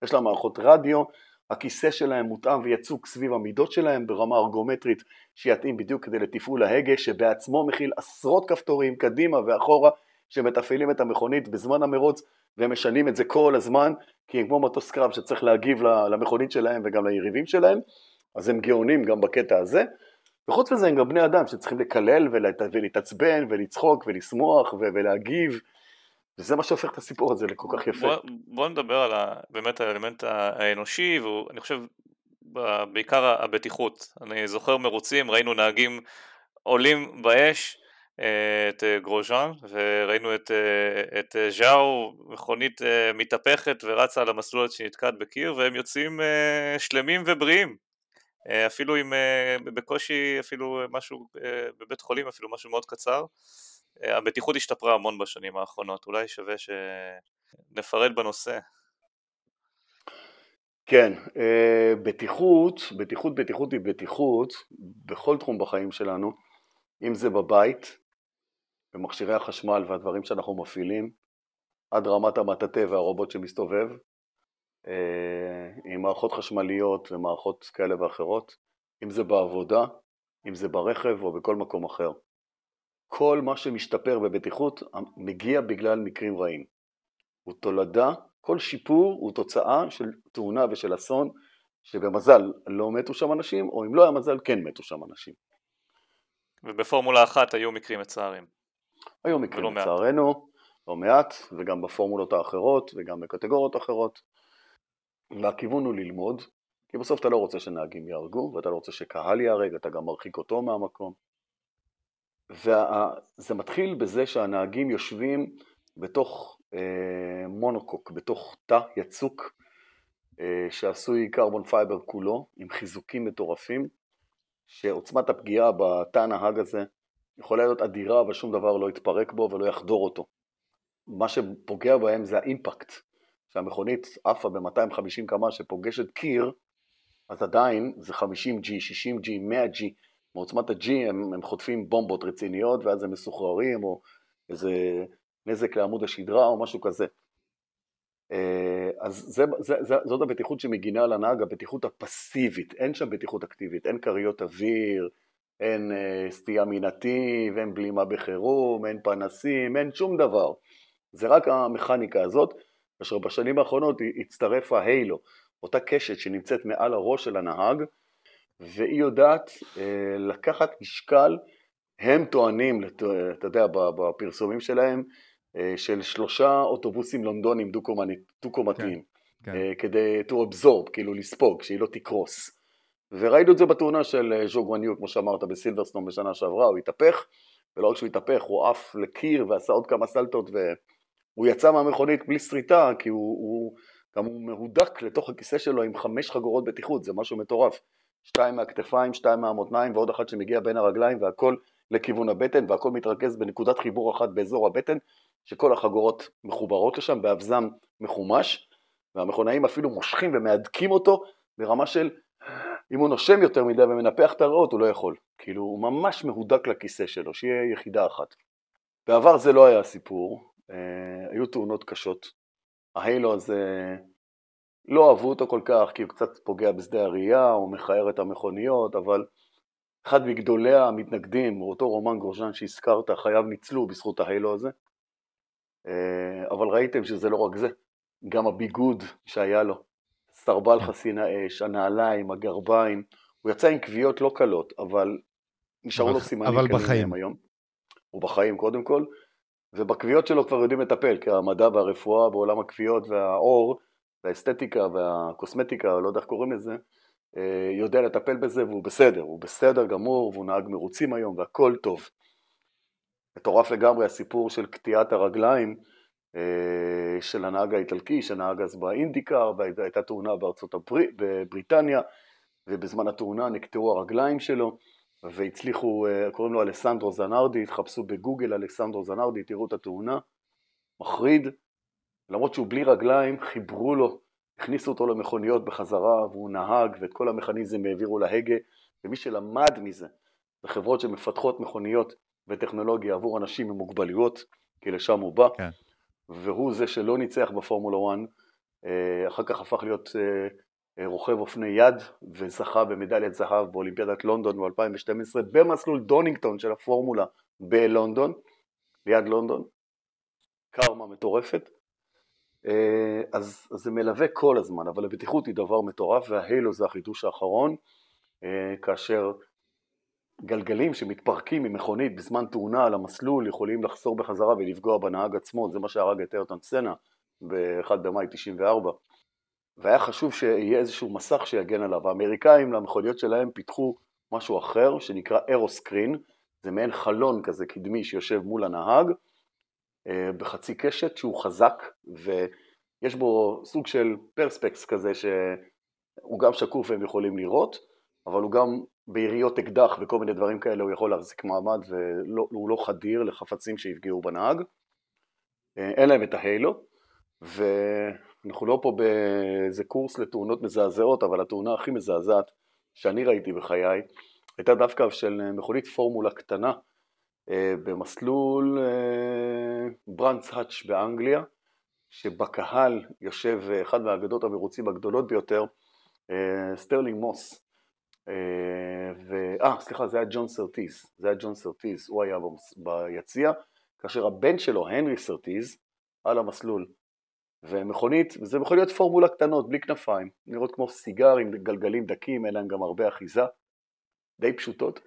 יש להם מערכות רדיו, הכיסא שלהם מותאם ויצוק סביב המידות שלהם ברמה ארגומטרית שיתאים בדיוק כדי לתפעול ההגה שבעצמו מכיל עשרות כפתורים קדימה ואחורה שמתפעלים את המכונית בזמן המרוץ והם משנים את זה כל הזמן כי הם כמו מטוס קרב שצריך להגיב למכונית שלהם וגם ליריבים שלהם אז הם גאונים גם בקטע הזה. וחוץ מזה הם גם בני אדם שצריכים לקלל ולהתעצבן ולצחוק ולשמוח ולהגיב וזה מה שהופך את הסיפור הזה לכל כך יפה. בוא, בוא נדבר על ה, באמת האלמנט האנושי, ואני חושב בעיקר הבטיחות. אני זוכר מרוצים, ראינו נהגים עולים באש, אה, את אה, גרוז'אן, וראינו את, אה, את ז'או, מכונית מתהפכת ורצה על המסלול שנתקעת בקיר, והם יוצאים שלמים ובריאים. אפילו עם בקושי, אפילו משהו בבית חולים, אפילו משהו מאוד קצר. הבטיחות השתפרה המון בשנים האחרונות, אולי שווה שנפרד בנושא. כן, אה, בטיחות, בטיחות, בטיחות היא בטיחות בכל תחום בחיים שלנו, אם זה בבית, במכשירי החשמל והדברים שאנחנו מפעילים, עד רמת המטאטא והרובוט שמסתובב, אה, עם מערכות חשמליות ומערכות כאלה ואחרות, אם זה בעבודה, אם זה ברכב או בכל מקום אחר. כל מה שמשתפר בבטיחות מגיע בגלל מקרים רעים. הוא תולדה, כל שיפור הוא תוצאה של תאונה ושל אסון, שבמזל לא מתו שם אנשים, או אם לא היה מזל כן מתו שם אנשים. ובפורמולה אחת היו מקרים מצערים. היו מקרים לצערנו, לא מעט, וגם בפורמולות האחרות, וגם בקטגוריות אחרות. והכיוון הוא ללמוד, כי בסוף אתה לא רוצה שנהגים יהרגו, ואתה לא רוצה שקהל ייהרג, אתה גם מרחיק אותו מהמקום. וזה מתחיל בזה שהנהגים יושבים בתוך אה, monocoque, בתוך תא יצוק אה, שעשוי carbon fiber כולו, עם חיזוקים מטורפים, שעוצמת הפגיעה בתא הנהג הזה יכולה להיות אדירה, אבל שום דבר לא יתפרק בו ולא יחדור אותו. מה שפוגע בהם זה האימפקט, שהמכונית עפה ב-250 קמ"ש שפוגשת קיר, אז עדיין זה 50G, 60G, 100G, מעוצמת ה-G הם, הם חוטפים בומבות רציניות ואז הם מסוחררים או איזה נזק לעמוד השדרה או משהו כזה. אה, אז זה, זה, זה, זאת הבטיחות שמגינה על הנהג, הבטיחות הפסיבית, אין שם בטיחות אקטיבית, אין כריות אוויר, אין אה, סטייה מנתיב, אין בלימה בחירום, אין פנסים, אין שום דבר. זה רק המכניקה הזאת, כאשר בשנים האחרונות הצטרף ההיילו, אותה קשת שנמצאת מעל הראש של הנהג, והיא יודעת אה, לקחת משקל, הם טוענים, אתה יודע, בפרסומים שלהם, אה, של שלושה אוטובוסים לונדונים דו-קומתיים, כן, כן. אה, כדי to absorb, כאילו לספוג, שהיא לא תקרוס. וראינו את זה בתאונה של ז'וג וניו, כמו שאמרת, בסילברסטון בשנה שעברה, הוא התהפך, ולא רק שהוא התהפך, הוא עף לקיר ועשה עוד כמה סלטות, והוא יצא מהמכונית בלי שריטה, כי הוא, הוא גם הוא מהודק לתוך הכיסא שלו עם חמש חגורות בטיחות, זה משהו מטורף. שתיים מהכתפיים, שתיים מהמותניים ועוד אחת שמגיע בין הרגליים והכל לכיוון הבטן והכל מתרכז בנקודת חיבור אחת באזור הבטן שכל החגורות מחוברות לשם באבזם מחומש והמכונאים אפילו מושכים ומהדקים אותו ברמה של אם הוא נושם יותר מדי ומנפח את הריאות הוא לא יכול. כאילו הוא ממש מהודק לכיסא שלו שיהיה יחידה אחת. בעבר זה לא היה הסיפור אה, היו תאונות קשות. ההיילו הזה לא אהבו אותו כל כך כי הוא קצת פוגע בשדה הראייה, הוא מכער את המכוניות, אבל אחד מגדולי המתנגדים, אותו רומן גורז'אן שהזכרת, חייו ניצלו בזכות ההיילו הזה. אה, אבל ראיתם שזה לא רק זה, גם הביגוד שהיה לו, סרבל. חסין האש, הנעליים, הגרביים, הוא יצא עם כוויות לא קלות, אבל נשארו לו סימנים כאלה היום. הוא בחיים קודם כל, ובכוויות שלו כבר יודעים לטפל, כי המדע והרפואה בעולם הכוויות והאור והאסתטיקה והקוסמטיקה, לא יודע איך קוראים לזה, אה, יודע לטפל בזה והוא בסדר, הוא בסדר גמור והוא נהג מרוצים היום והכל טוב. מטורף לגמרי הסיפור של קטיעת הרגליים אה, של הנהג האיטלקי שנהג אז באינדיקר והייתה תאונה בארצות הברית, בבריטניה ובזמן התאונה נקטעו הרגליים שלו והצליחו, אה, קוראים לו אלסנדרו זנרדי, התחפשו בגוגל אלסנדרו זנרדי, תראו את התאונה, מחריד, למרות שהוא בלי רגליים, חיברו לו, הכניסו אותו למכוניות בחזרה והוא נהג ואת כל המכניזם העבירו להגה ומי שלמד מזה זה חברות שמפתחות מכוניות וטכנולוגיה עבור אנשים עם מוגבלויות כי לשם הוא בא. כן. והוא זה שלא ניצח בפורמולה 1 אה, אחר כך הפך להיות אה, אה, רוכב אופני יד וזכה במדליית זהב באולימפיאדת לונדון ב-2012 במסלול דונינגטון של הפורמולה בלונדון, ליד לונדון, קרמה מטורפת אז, אז זה מלווה כל הזמן, אבל הבטיחות היא דבר מטורף וההילו זה החידוש האחרון, אה, כאשר גלגלים שמתפרקים ממכונית בזמן תאונה על המסלול יכולים לחזור בחזרה ולפגוע בנהג עצמו, זה מה שהרג את ארטון סנה ב-1 במאי 94 והיה חשוב שיהיה איזשהו מסך שיגן עליו. האמריקאים למכוניות שלהם פיתחו משהו אחר שנקרא אירוסקרין, זה מעין חלון כזה קדמי שיושב מול הנהג. אה, בחצי קשת שהוא חזק ויש בו סוג של פרספקס כזה שהוא גם שקוף והם יכולים לראות, אבל הוא גם ביריות אקדח וכל מיני דברים כאלה הוא יכול להחזיק מעמד והוא לא חדיר לחפצים שיפגעו בנהג. אה, אין להם את ההיילו ואנחנו לא פה באיזה קורס לתאונות מזעזעות, אבל התאונה הכי מזעזעת שאני ראיתי בחיי הייתה דווקא של מכונית פורמולה קטנה אה, במסלול ברנדס אה, האץ' באנגליה, שבקהל יושב אה, אחד מהאגדות המרוצים הגדולות ביותר, סטרלינג מוס. אה, סליחה, זה היה ג'ון סרטיז, זה היה ג'ון סרטיז, הוא היה ביציע, כאשר הבן שלו, הנרי סרטיז, על המסלול. ומכונית, וזה מכוניות פורמולה קטנות, בלי כנפיים, נראות כמו סיגר עם גלגלים דקים, אין להם גם הרבה אחיזה, די פשוטות.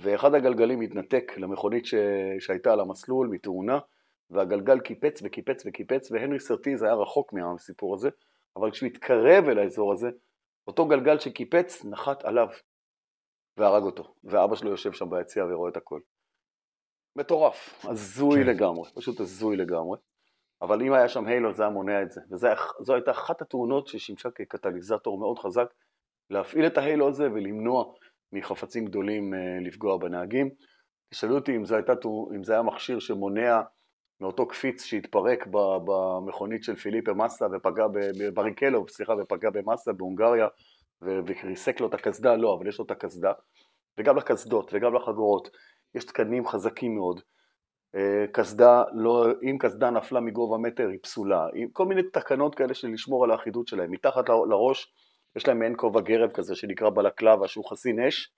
ואחד הגלגלים התנתק למכונית ש... שהייתה על המסלול מתאונה, והגלגל קיפץ וקיפץ וקיפץ, והנרי סרטיז היה רחוק מהסיפור הזה, אבל כשהוא התקרב אל האזור הזה, אותו גלגל שקיפץ נחת עליו והרג אותו, ואבא שלו יושב שם ביציע ורואה את הכל. מטורף, הזוי כן. לגמרי, פשוט הזוי לגמרי. אבל אם היה שם הילו זה היה מונע את זה, וזו הייתה אחת התאונות ששימשה כקטליזטור מאוד חזק להפעיל את ההילו הזה ולמנוע מחפצים גדולים אה, לפגוע בנהגים. תשאלו אותי אם זה, הייתה, אם זה היה מכשיר שמונע מאותו קפיץ שהתפרק במכונית של פיליפה מסה ופגע בבריקלו, סליחה, ופגע במסה בהונגריה וריסק לו את הקסדה, לא, אבל יש לו את הקסדה, וגם לקסדות וגם לחגורות, יש תקנים חזקים מאוד. אה, קסדה, לא, אם קסדה נפלה מגובה מטר היא פסולה, כל מיני תקנות כאלה של לשמור על האחידות שלהם. מתחת לראש יש להם מעין כובע גרב כזה שנקרא בלקלבה שהוא חסין אש,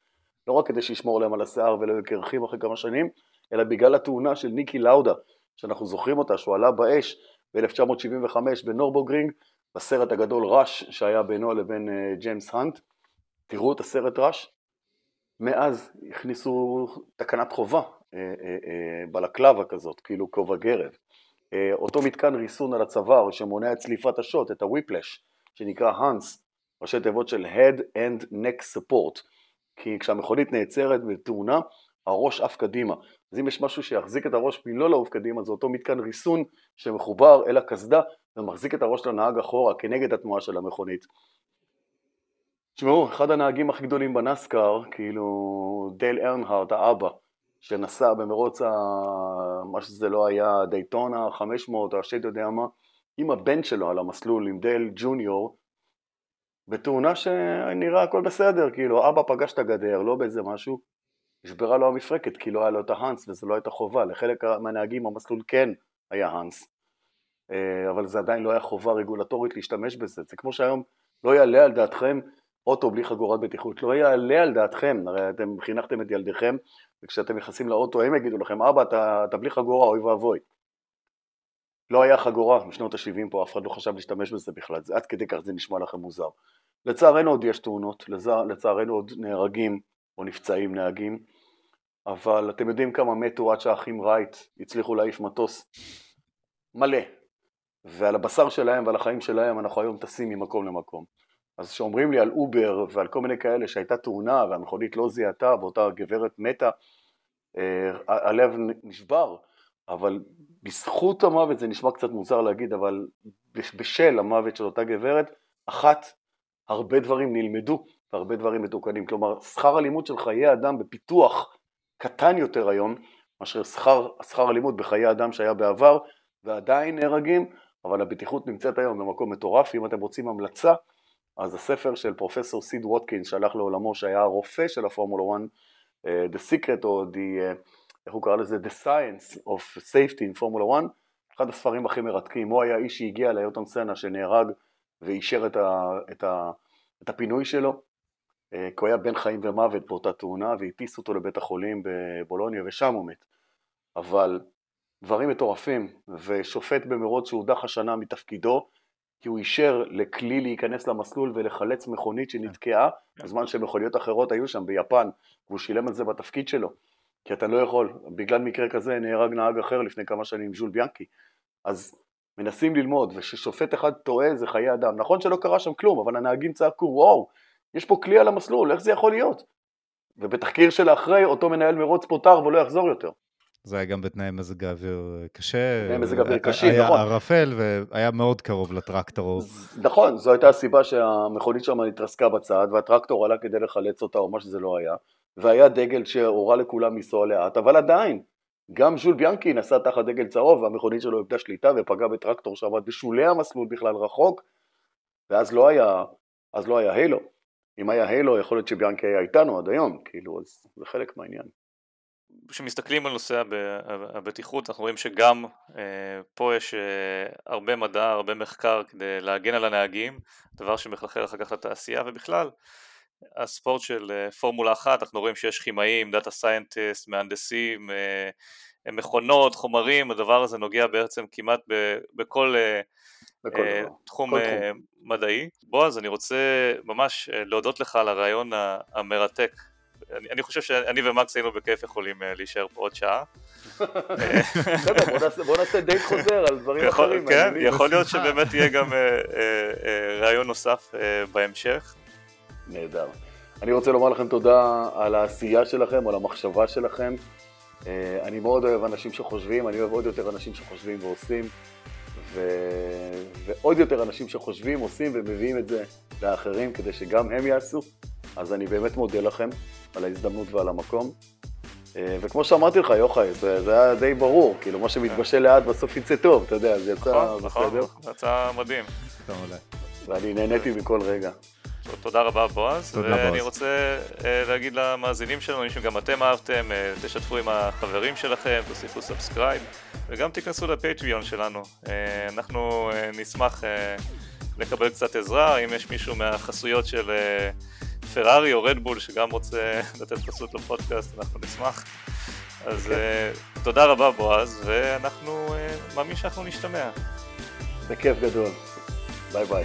לא רק כדי שישמור להם על השיער ולא יהיו קרחים אחרי כמה שנים, אלא בגלל התאונה של ניקי לאודה, שאנחנו זוכרים אותה, שהוא עלה באש ב-1975 בנורבוגרינג, בסרט הגדול ראש שהיה בינו לבין אה, ג'יימס האנט, תראו את הסרט ראש, מאז הכניסו תקנת חובה, אה, אה, בלקלבה כזאת, כאילו כובע גרב. אותו מתקן ריסון על הצוואר שמונע את צליפת השוט, את הוויפלש, שנקרא האנס, ראשי תיבות של Head and Neck Support, כי כשהמכונית נעצרת בתאונה, הראש עף קדימה. אז אם יש משהו שיחזיק את הראש מלא לעוף קדימה, זה אותו מתקן ריסון שמחובר אל הקסדה ומחזיק את הראש לנהג אחורה כנגד התנועה של המכונית. תשמעו, אחד הנהגים הכי גדולים בנסקר, כאילו דייל ארנהארט, האבא, שנסע במרוץ, ה... מה שזה לא היה, דייטונה 500 או השד יודע מה, עם הבן שלו על המסלול, עם דייל ג'וניור, בתאונה שנראה הכל בסדר, כאילו אבא פגש את הגדר, לא באיזה משהו, נשברה לו המפרקת כי לא היה לו את ההאנס וזה לא הייתה חובה, לחלק מהנהגים המסלול כן היה האנס, אה, אבל זה עדיין לא היה חובה רגולטורית להשתמש בזה, זה כמו שהיום לא יעלה על דעתכם אוטו בלי חגורת בטיחות, לא יעלה על דעתכם, הרי אתם חינכתם את ילדיכם וכשאתם נכנסים לאוטו הם יגידו לכם אבא אתה, אתה בלי חגורה אוי ואבוי לא היה חגורה בשנות ה-70 פה, אף אחד לא חשב להשתמש בזה בכלל, עד כדי כך זה נשמע לכם מוזר. לצערנו עוד יש תאונות, לצערנו עוד נהרגים או נפצעים נהגים, אבל אתם יודעים כמה מתו עד שהאחים רייט הצליחו להעיף מטוס מעלה, ועל הבשר שלהם ועל החיים שלהם אנחנו היום טסים ממקום למקום. אז כשאומרים לי על אובר ועל כל מיני כאלה שהייתה תאונה והמכונית לא זיהתה ואותה גברת מתה, אה, הלב נשבר, אבל בזכות המוות, זה נשמע קצת מוזר להגיד, אבל בשל המוות של אותה גברת, אחת, הרבה דברים נלמדו והרבה דברים מתוקנים. כלומר, שכר הלימוד של חיי אדם בפיתוח קטן יותר היום, מאשר שכר, שכר הלימוד בחיי אדם שהיה בעבר, ועדיין נהרגים, אבל הבטיחות נמצאת היום במקום מטורף. אם אתם רוצים המלצה, אז הספר של פרופסור סיד ווטקינס שהלך לעולמו, שהיה הרופא של הפורמולה 1, uh, The Secret או The... איך הוא קרא לזה? The Science of Safety in Formula 1, אחד הספרים הכי מרתקים, הוא היה איש שהגיע ליוטון סנה שנהרג ואישר את, ה, את, ה, את הפינוי שלו, אה, כי הוא היה בין חיים ומוות באותה תאונה והטיסו אותו לבית החולים בבולוניה ושם הוא מת. אבל דברים מטורפים, ושופט במרוץ שהודח השנה מתפקידו, כי הוא אישר לכלי להיכנס למסלול ולחלץ מכונית שנתקעה, כן. בזמן שמכוניות אחרות היו שם ביפן, והוא שילם על זה בתפקיד שלו. כי אתה לא יכול, בגלל מקרה כזה נהרג נהג אחר לפני כמה שנים, ז'ול ביאנקי. אז מנסים ללמוד, וכששופט אחד טועה זה חיי אדם. נכון שלא קרה שם כלום, אבל הנהגים צעקו, וואו, יש פה כלי על המסלול, איך זה יכול להיות? ובתחקיר של האחרי, אותו מנהל מרוץ פוטר ולא יחזור יותר. זה היה גם בתנאי מזג האוויר קשה. בתנאי מזג אוויר קשים, נכון. היה ערפל והיה מאוד קרוב לטרקטור. נכון, זו הייתה הסיבה שהמכונית שם התרסקה בצד, והטרקטור עלה כדי לחלץ אותה, או מה שזה לא היה. והיה דגל שהורה לכולם לנסוע לאט, אבל עדיין, גם ז'ול ביאנקי נסע תחת דגל צהוב והמכונית שלו איבדה שליטה ופגע בטרקטור שעמד בשולי המסלול בכלל רחוק, ואז לא היה, אז לא היה הילו. אם היה הילו יכול להיות שביאנקי היה איתנו עד היום, כאילו, אז זה חלק מהעניין. כשמסתכלים על נושא הבטיחות אנחנו רואים שגם אה, פה יש אה, הרבה מדע, הרבה מחקר כדי להגן על הנהגים, דבר שמחלחל אחר כך לתעשייה ובכלל הספורט של אה, פורמולה אחת, אנחנו רואים שיש כימאים, data scientist, מהנדסים, מכונות, חומרים, הדבר הזה נוגע בעצם כמעט בכל, בכל תחום, תחום מדעי. בועז, אני רוצה ממש להודות לך על הראיון המרתק. אני, אני חושב שאני ומקס היינו בכיף יכולים להישאר פה עוד שעה. בסדר, בוא נעשה דייט חוזר על דברים אחרים. כן, יכול להיות שבאמת יהיה גם רעיון נוסף בהמשך. נהדר. אני רוצה לומר לכם תודה על העשייה שלכם, על המחשבה שלכם. אני מאוד אוהב אנשים שחושבים, אני אוהב עוד יותר אנשים שחושבים ועושים, ו... ועוד יותר אנשים שחושבים, עושים ומביאים את זה לאחרים כדי שגם הם יעשו. אז אני באמת מודה לכם על ההזדמנות ועל המקום. אה, וכמו שאמרתי לך, יוחאי, זה, זה היה די ברור, כאילו, מה שמתבשל לאט בסוף יצא טוב, אתה יודע, זה יצא נכון, נכון בסדר. נכון, זה יצא מדהים. ואני נהניתי מכל רגע. תודה רבה בועז, תודה ואני בועז. רוצה אה, להגיד למאזינים שלנו, אם גם אתם אהבתם, אה, תשתפו עם החברים שלכם, תוסיפו subscribe, וגם תיכנסו לפטריון שלנו. אנחנו נשמח לקבל קצת עזרה, אם יש מישהו מהחסויות של פרארי או רדבול שגם רוצה (laughs) לתת חסות לפודקאסט, אנחנו נשמח. אז okay. אוקיי. uh, תודה רבה בועז, ואנחנו uh, מאמין שאנחנו נשתמע. בכיף גדול. ביי ביי.